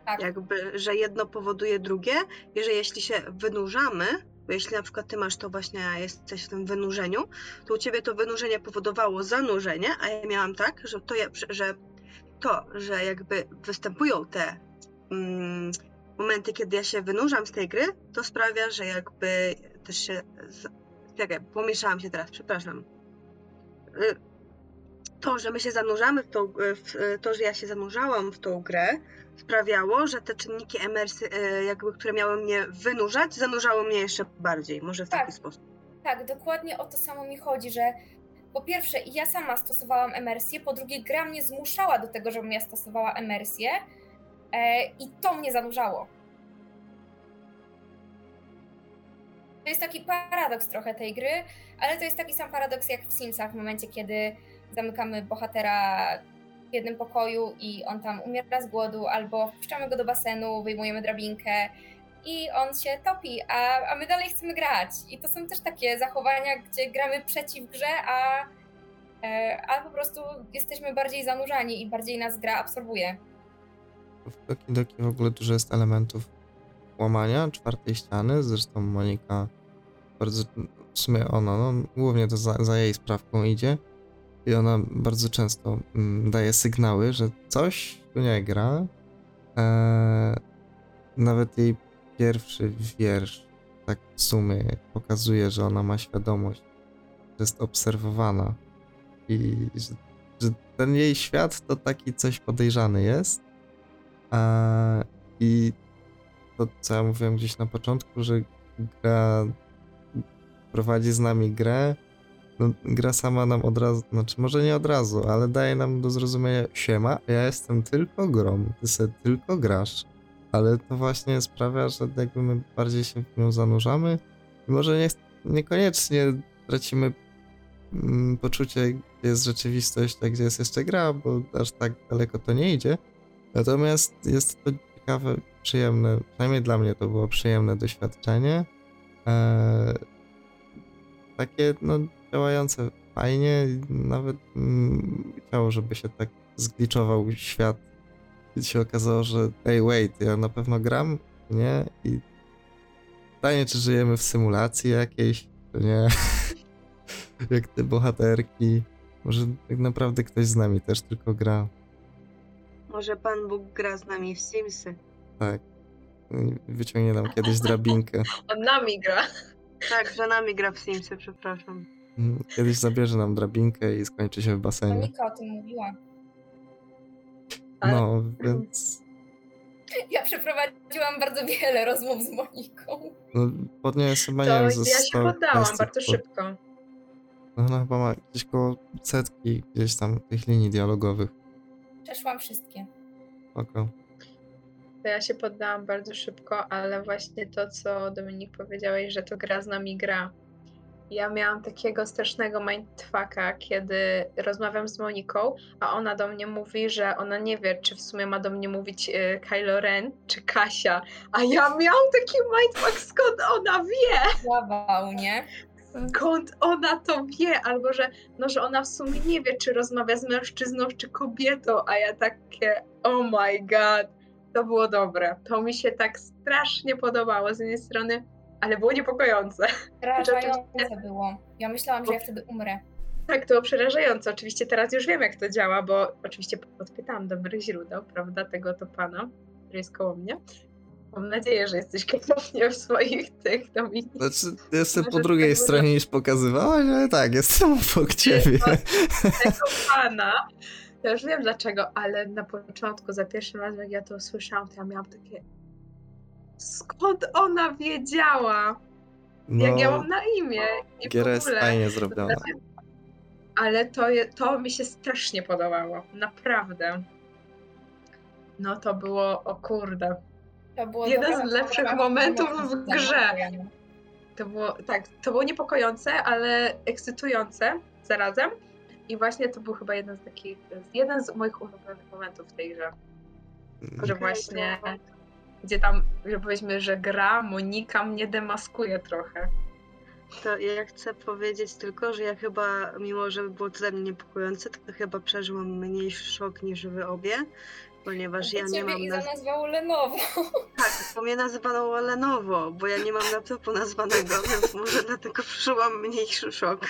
S3: Tak. Jakby, że jedno powoduje drugie i że jeśli się wynurzamy, bo jeśli na przykład ty masz to właśnie, jesteś w tym wynurzeniu, to u ciebie to wynurzenie powodowało zanurzenie, a ja miałam tak, że to, że, to, że jakby występują te mm, momenty, kiedy ja się wynurzam z tej gry, to sprawia, że jakby też się. Czekaj, pomieszałam się teraz, przepraszam. Y, to, że my się zanurzamy w tą, w to, że ja się zanurzałam w tą grę, sprawiało, że te czynniki emersy, e, jakby, które miały mnie wynurzać, zanurzało mnie jeszcze bardziej, może w tak, taki sposób.
S2: Tak, dokładnie o to samo mi chodzi, że po pierwsze ja sama stosowałam emersję, po drugie gra mnie zmuszała do tego, żebym ja stosowała emersję e, i to mnie zanurzało. To jest taki paradoks trochę tej gry, ale to jest taki sam paradoks jak w Simsach w momencie, kiedy zamykamy bohatera w jednym pokoju i on tam umiera z głodu, albo wpuszczamy go do basenu, wyjmujemy drabinkę i on się topi, a, a my dalej chcemy grać. I to są też takie zachowania, gdzie gramy przeciw grze, a, e, a po prostu jesteśmy bardziej zanurzani i bardziej nas gra absorbuje.
S1: W Doki w ogóle dużo jest elementów łamania czwartej ściany, zresztą Monika bardzo, w sumie ona, no, głównie to za, za jej sprawką idzie i ona bardzo często mm, daje sygnały, że coś tu nie gra. e, nawet jej pierwszy wiersz tak w sumie pokazuje, że ona ma świadomość, że jest obserwowana i że, że ten jej świat to taki coś podejrzany jest. E, I to, co ja mówiłem gdzieś na początku, że gra prowadzi z nami grę, no, gra sama nam od razu, znaczy może nie od razu, ale daje nam do zrozumienia, siema, ja jestem tylko grą, ty sobie tylko grasz, ale to właśnie sprawia, że jakby my bardziej się w nią zanurzamy i może nie, niekoniecznie tracimy mm, poczucie, gdzie jest rzeczywistość, a gdzie jest jeszcze gra, bo aż tak daleko to nie idzie, natomiast jest to ciekawe, przyjemne, przynajmniej dla mnie to było przyjemne doświadczenie, eee, takie, no, działające fajnie. Nawet mm, chciało, żeby się tak zgliczował świat. I się okazało, że hey, wait, ja na pewno gram, nie? I pytanie, czy żyjemy w symulacji jakiejś, czy nie? Jak te bohaterki. Może tak naprawdę ktoś z nami też tylko gra.
S3: Może Pan Bóg gra z nami w Simsy.
S1: Tak. Wyciągnie nam kiedyś drabinkę.
S4: On nami gra.
S3: Tak, za nami gra w Simsy, przepraszam.
S1: Mm, Kiedyś zabierze nam drabinkę i skończy się w basenie.
S2: Monika o tym mówiła.
S4: Ale-
S1: No, więc
S2: Ja przeprowadziłam bardzo wiele rozmów z Moniką.
S1: no, pod nią jest chyba,
S4: To
S1: nie wiem,
S4: ja się
S1: 100
S4: poddałam bardzo szybko.
S1: No, ona chyba ma gdzieś koło setki gdzieś tam tych linii dialogowych.
S2: Przeszłam wszystkie.
S1: Oko.
S4: To ja się poddałam bardzo szybko, ale właśnie to, co Dominik powiedziałeś, że to gra z nami gra. Ja miałam takiego strasznego mindfucka, kiedy rozmawiam z Moniką, a ona do mnie mówi, że ona nie wie, czy w sumie ma do mnie mówić y, Kylo Ren czy Kasia. A ja miałam taki mindfuck, skąd ona wie?
S2: Ławał, nie?
S4: skąd ona to wie, albo że, no, że ona w sumie nie wie, czy rozmawia z mężczyzną, czy kobietą, a ja takie, oh my god, to było dobre. To mi się tak strasznie podobało z jednej strony, ale było niepokojące.
S2: Przerażające było. Ja myślałam, że ja wtedy umrę.
S4: Tak, to było przerażające. Oczywiście teraz już wiem, jak to działa, bo oczywiście podpytałam dobrych źródeł, prawda, tego to pana, który jest koło mnie. Mam nadzieję, że jesteś kierownie w swoich tych Dominik.
S1: Znaczy, jestem po drugiej
S4: tak
S1: stronie niż pokazywałaś, ale tak, jestem obok ciebie.
S4: tego pana. Ja już wiem dlaczego, ale na początku, za pierwszym razem, jak ja to usłyszałam, to ja miałam takie. Skąd ona wiedziała?
S1: No,
S4: Jak ja mam na imię? I
S1: giera jest fajnie zrobiona.
S4: Ale to, je, to mi się strasznie podobało. Naprawdę. No to było, o kurde.
S2: To było
S4: Jeden
S2: dobra
S4: z lepszych
S2: rozmowa,
S4: momentów w grze. To było, tak, to było niepokojące, ale ekscytujące zarazem. I właśnie to był chyba jeden z takich, jeden z moich ulubionych momentów w tej grze. Że
S3: Okej,
S4: właśnie,
S3: to-
S4: gdzie tam, że powiedzmy, że gra Monika mnie demaskuje trochę.
S3: To ja chcę powiedzieć tylko, że ja chyba, mimo że było to dla mnie niepokojące, to chyba przeżyłam mniejszy szok niż wy obie, ponieważ ja nie mam...
S2: Iza
S3: Naz-
S2: nazwał Lenovo.
S3: tak, bo mnie nazwano Lenovo, bo ja nie mam laptopu nazwanego, więc może dlatego przeżyłam mniejszy szok.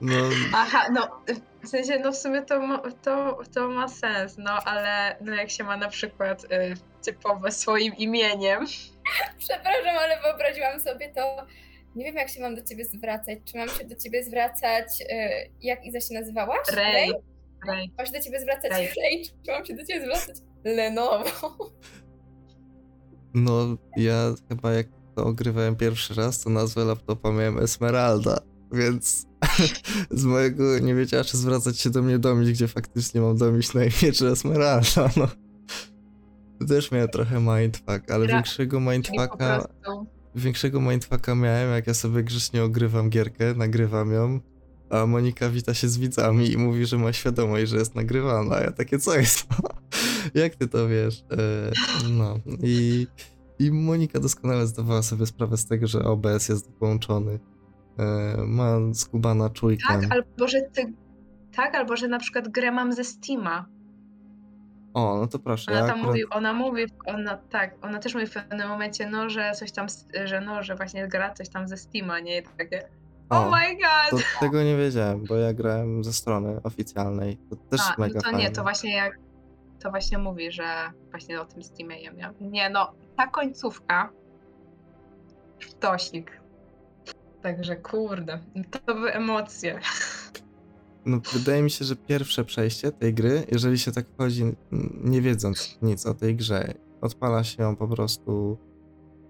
S1: No,
S4: Aha, no w sensie, no w sumie to, ma- to, to ma sens, no ale no jak się ma na przykład y, typowe swoim imieniem,
S2: Przepraszam, ale wyobraziłam sobie to. Nie wiem, jak się mam do ciebie zwracać. Czy mam się do ciebie zwracać, y, jak Iza się nazywałaś?
S4: Rej. Rej.
S2: Mam się do ciebie zwracać
S4: Rej.
S2: Rej, czy mam się do ciebie zwracać Lenovo?
S1: no, ja chyba jak to ogrywałem pierwszy raz, to nazwę laptopa miałem Esmeralda, więc z mojego nie wiedziała, czy zwracać się do mnie Domiś, gdzie faktycznie mam Domiś na imię, czy Esmeralda, no. Też miałem trochę mindfuck, ale
S4: Gra-
S1: większego mindfucka Większego mindfucka miałem, jak ja sobie grzecznie ogrywam gierkę, nagrywam ją, a Monika wita się z widzami i mówi, że ma świadomość, że jest nagrywana. A ja takie, co jest? jak ty to wiesz? E, no i, i Monika doskonale zdawała sobie sprawę z tego, że OBS jest włączony. E, ma skubana czujkę.
S4: tak, albo że ty, tak, albo że na przykład grę mam ze Steama.
S1: O, no to proszę.
S4: Ona
S1: ja
S4: tam
S1: akurat-
S4: mówi, ona mówi, ona tak, ona też mówi w pewnym momencie, no, że coś tam, że no, że właśnie gra coś tam ze Steama, nie? I takie, oh
S1: O,
S4: my
S1: To
S4: god!
S1: tego nie wiedziałem, bo ja grałem ze strony oficjalnej. To też
S4: A, no
S1: mega
S4: to
S1: fajne.
S4: nie, to właśnie jak, to właśnie mówi, że właśnie o tym Steamie nie Nie no, ta końcówka sztosik. Także kurde, to były emocje.
S1: No, wydaje mi się, że pierwsze przejście tej gry, jeżeli się tak wchodzi, nie wiedząc nic o tej grze, odpala się ją po prostu,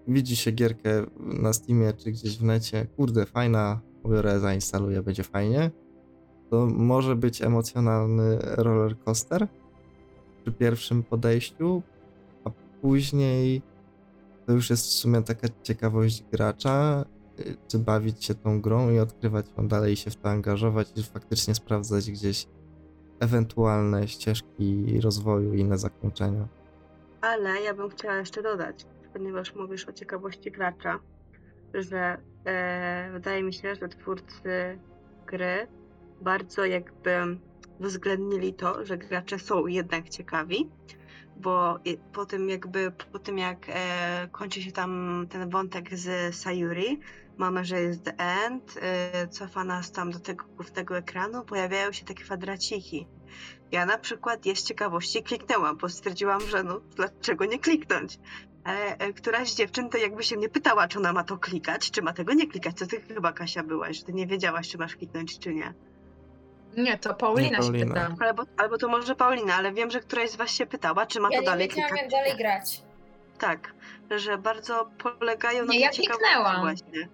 S1: widzi się gierkę na Steamie czy gdzieś w necie, kurde, fajna, pobiorę, zainstaluję, będzie fajnie, to może być emocjonalny roller coaster przy pierwszym podejściu, a później to już jest w sumie taka ciekawość gracza, czy bawić się tą grą i odkrywać ją dalej, się w to angażować i faktycznie sprawdzać gdzieś ewentualne ścieżki rozwoju i inne zakończenia.
S3: Ale ja bym chciała jeszcze dodać, ponieważ mówisz o ciekawości gracza, że e, wydaje mi się, że twórcy gry bardzo jakby uwzględnili to, że gracze są jednak ciekawi, bo po tym jakby, po tym jak e, kończy się tam ten wątek z Sayuri, mamy, że jest the end, e, cofa nas tam do tego głównego ekranu, pojawiają się takie kwadraciki. Ja na przykład jest ciekawości kliknęłam, bo stwierdziłam, że no dlaczego nie kliknąć? Ale e, któraś z dziewczyn to jakby się nie pytała, czy ona ma to klikać, czy ma tego nie klikać. To ty chyba, Kasia, byłaś, że ty nie wiedziałaś, czy masz kliknąć, czy nie.
S4: Nie, to Paulina,
S1: Nie, Paulina.
S4: się pyta.
S3: Albo, albo to może Paulina, ale wiem, że któraś z was się pytała, czy ma
S2: Ja
S3: to
S2: nie
S3: dalej
S2: wiedziałam,
S3: klikać.
S2: jak
S3: czy
S2: dalej
S3: nie.
S2: grać.
S3: Tak, że bardzo polegają na
S4: Nie,
S3: tej
S4: ja
S3: ciekawości
S4: kliknęłam.
S3: właśnie.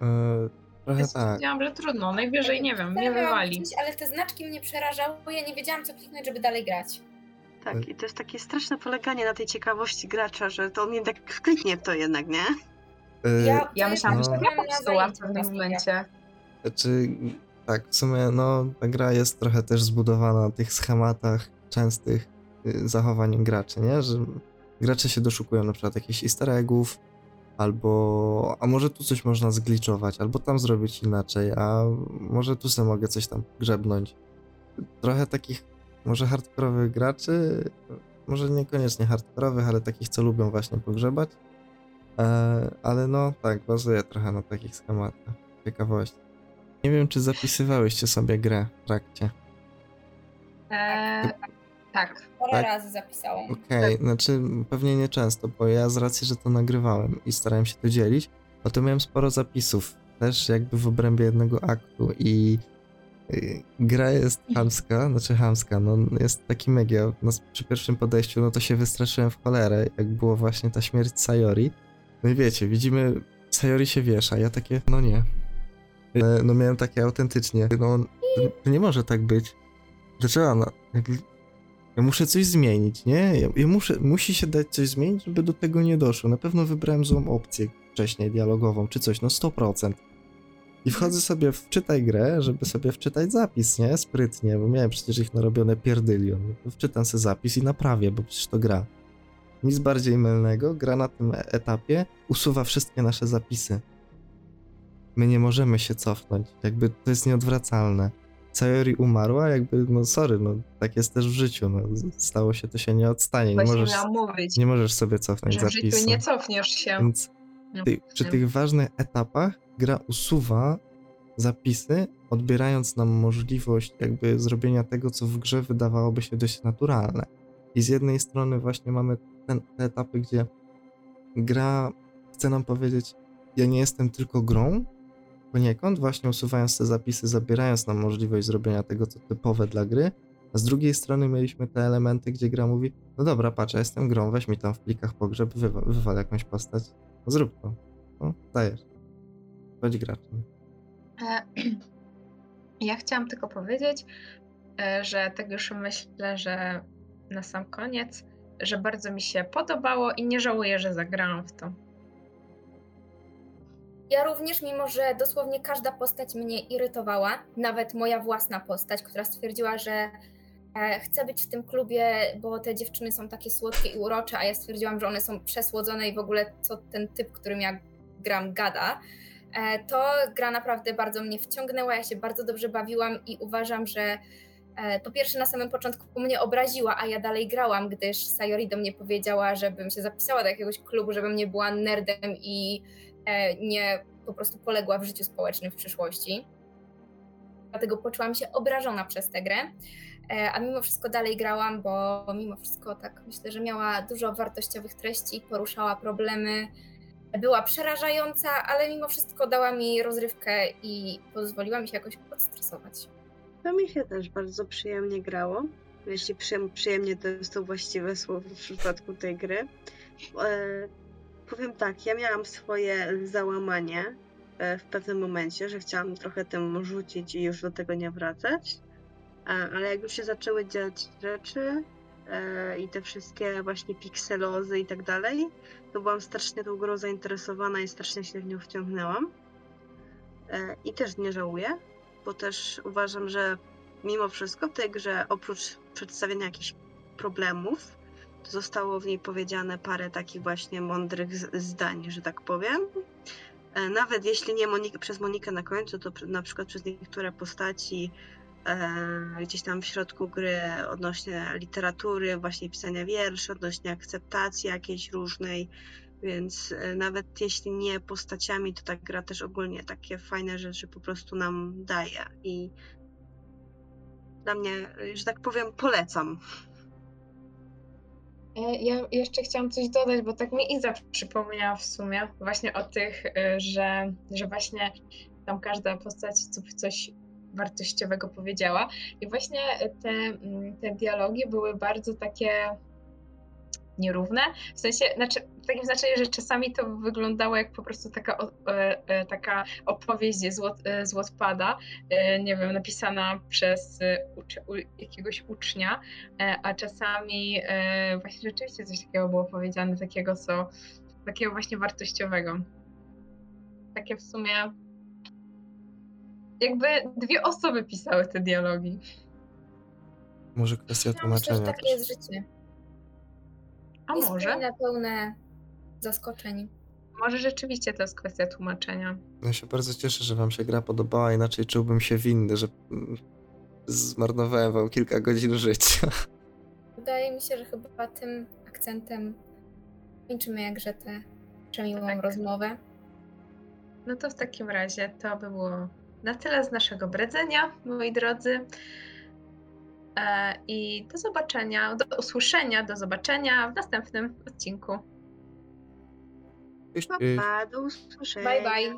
S1: Yy, trochę
S4: Ja
S1: tak.
S4: stwierdziłam, że trudno, najwyżej, nie wiem, nie wywali.
S2: Ale te znaczki mnie przerażały, bo ja nie wiedziałam, co kliknąć, żeby dalej grać.
S3: Tak, i to jest takie straszne poleganie na tej ciekawości gracza, że to on jednak kliknie w to jednak, nie?
S1: Yy,
S2: Ja,
S4: Ja myślałam,
S2: jest
S4: że
S1: No.
S4: ja popsułam w pewnym momencie.
S1: Znaczy, tak, w sumie no, ta gra jest trochę też zbudowana na tych schematach częstych y, zachowań graczy, nie? Że gracze się doszukują na przykład jakichś easter eggów, albo a może tu coś można zgliczować, albo tam zrobić inaczej, a może tu sobie mogę coś tam grzebnąć. Trochę takich może hardkorowych graczy, może niekoniecznie hardkorowych, ale takich, co lubią właśnie pogrzebać. E, ale no tak, bazuje trochę na takich schematach. Ciekawości. Nie wiem, czy zapisywałyście sobie grę w trakcie.
S4: Eee, tak.
S2: Parę
S1: Tak.
S2: razy zapisałam.
S1: Okej, znaczy pewnie nie często, bo ja z racji, że to nagrywałem i starałem się to dzielić, no to miałem sporo zapisów, też jakby w obrębie jednego aktu i y, gra jest chamska, znaczy chamska, no jest taki mega, no, przy pierwszym podejściu no to się wystraszyłem w cholerę, jak było właśnie ta śmierć Sayori. No i wiecie, widzimy, Sayori się wiesza, ja takie, no nie. E, No miałem takie autentycznie, no to nie może tak być. Dlaczego ona? Ja muszę coś zmienić, nie? Ja, ja muszę, musi się dać coś zmienić, żeby do tego nie doszło. Na pewno wybrałem złą opcję wcześniej, dialogową, czy coś, no 100%. I wchodzę sobie w czytaj grę, żeby sobie wczytać zapis, nie? Sprytnie, bo miałem przecież ich narobione pierdylion. Wczytam sobie zapis i naprawię, bo przecież to gra. Nic bardziej mylnego, gra na tym e- etapie usuwa wszystkie nasze zapisy. My nie możemy się cofnąć, jakby to jest nieodwracalne. Sayori umarła, jakby, no sorry, no tak jest też w życiu, no stało się, to się nie odstanie, nie możesz,
S4: mówić,
S1: nie możesz sobie cofnąć
S4: że w
S1: zapisu.
S4: życiu nie cofniesz się.
S1: Więc
S4: No,
S1: ty, przy tych ważnych etapach gra usuwa zapisy, odbierając nam możliwość jakby zrobienia tego, co w grze wydawałoby się dość naturalne. I z jednej strony właśnie mamy ten, te etapy, gdzie gra chce nam powiedzieć, ja nie jestem tylko grą, poniekąd właśnie usuwając te zapisy, zabierając nam możliwość zrobienia tego, co typowe dla gry, a z drugiej strony mieliśmy te elementy, gdzie gra mówi, no dobra, patrz, ja jestem grą, weź mi tam w plikach pogrzeb, wywa- wywal jakąś postać, no zrób to. No, dajesz. Bądź graczem.
S4: E, Ja chciałam tylko powiedzieć, e, że tak już myślę, że na sam koniec, że bardzo mi się podobało i nie żałuję, że zagrałam w to.
S2: Ja również, mimo że dosłownie każda postać mnie irytowała, nawet moja własna postać, która stwierdziła, że e, chce być w tym klubie, bo te dziewczyny są takie słodkie i urocze, a ja stwierdziłam, że one są przesłodzone i w ogóle co ten typ, którym ja gram, gada. E, to gra naprawdę bardzo mnie wciągnęła, ja się bardzo dobrze bawiłam i uważam, że e, po pierwsze na samym początku mnie obraziła, a ja dalej grałam, gdyż Sayori do mnie powiedziała, żebym się zapisała do jakiegoś klubu, żebym nie była nerdem i e, nie po prostu poległa w życiu społecznym w przyszłości. Dlatego poczułam się obrażona przez tę grę. e, a mimo wszystko dalej grałam, bo mimo wszystko tak myślę, że miała dużo wartościowych treści, poruszała problemy, była przerażająca, ale mimo wszystko dała mi rozrywkę i pozwoliła mi się jakoś odstresować.
S3: To mi się też bardzo przyjemnie grało. Jeśli przyjem- przyjemnie to jest to właściwe słowo w przypadku tej gry. E, powiem tak, ja miałam swoje załamanie e, w pewnym momencie, że chciałam trochę tym rzucić i już do tego nie wracać. E, ale jak już się zaczęły dziać rzeczy e, i te wszystkie właśnie pikselozy i tak dalej, to byłam strasznie tą grą zainteresowana i strasznie się w nią wciągnęłam. I też nie żałuję, bo też uważam, że mimo wszystko w tej grze oprócz przedstawienia jakichś problemów, zostało w niej powiedziane parę takich właśnie mądrych zdań, że tak powiem. E, Nawet jeśli nie Monik- przez Monikę na końcu, to na przykład przez niektóre postaci e, gdzieś tam w środku gry odnośnie literatury, właśnie pisania wierszy, odnośnie akceptacji jakiejś różnej, więc e, nawet jeśli nie postaciami, to ta gra też ogólnie takie fajne rzeczy po prostu nam daje i dla mnie, że tak powiem, polecam.
S4: E, Ja jeszcze chciałam coś dodać, bo tak mi Iza przypomniała w sumie właśnie o tych, e, że, że właśnie tam każda postać co- coś wartościowego powiedziała. I właśnie te, mm, te dialogi były bardzo takie nierówne. W sensie, znaczy, w takim znaczeniu, że czasami to wyglądało jak po prostu taka, o- e, e, taka opowieść z, Łot, e, z Wattpada, nie wiem, napisana przez uczy, u, jakiegoś ucznia, e, a czasami e, właśnie rzeczywiście coś takiego było powiedziane, takiego co, takiego właśnie wartościowego. Takie w sumie jakby dwie osoby pisały te dialogi.
S1: Może kwestia
S2: Ja myślę,
S1: tłumaczenia.
S2: że takie jest życie.
S4: A
S2: Jest
S4: może?
S2: pełne, pełne zaskoczeń.
S4: Może rzeczywiście to jest kwestia tłumaczenia.
S1: Ja się bardzo cieszę, że wam się gra podobała, inaczej czułbym się winny, że mm, zmarnowałem wam kilka godzin życia.
S2: Wydaje mi się, że chyba tym akcentem kończymy jakże tę przemiłą
S4: Tak.
S2: rozmowę.
S4: No to w takim razie to by było na tyle z naszego bredzenia, moi drodzy. E, I do zobaczenia, do usłyszenia, do zobaczenia w następnym odcinku.
S3: Papados,
S2: bye bye.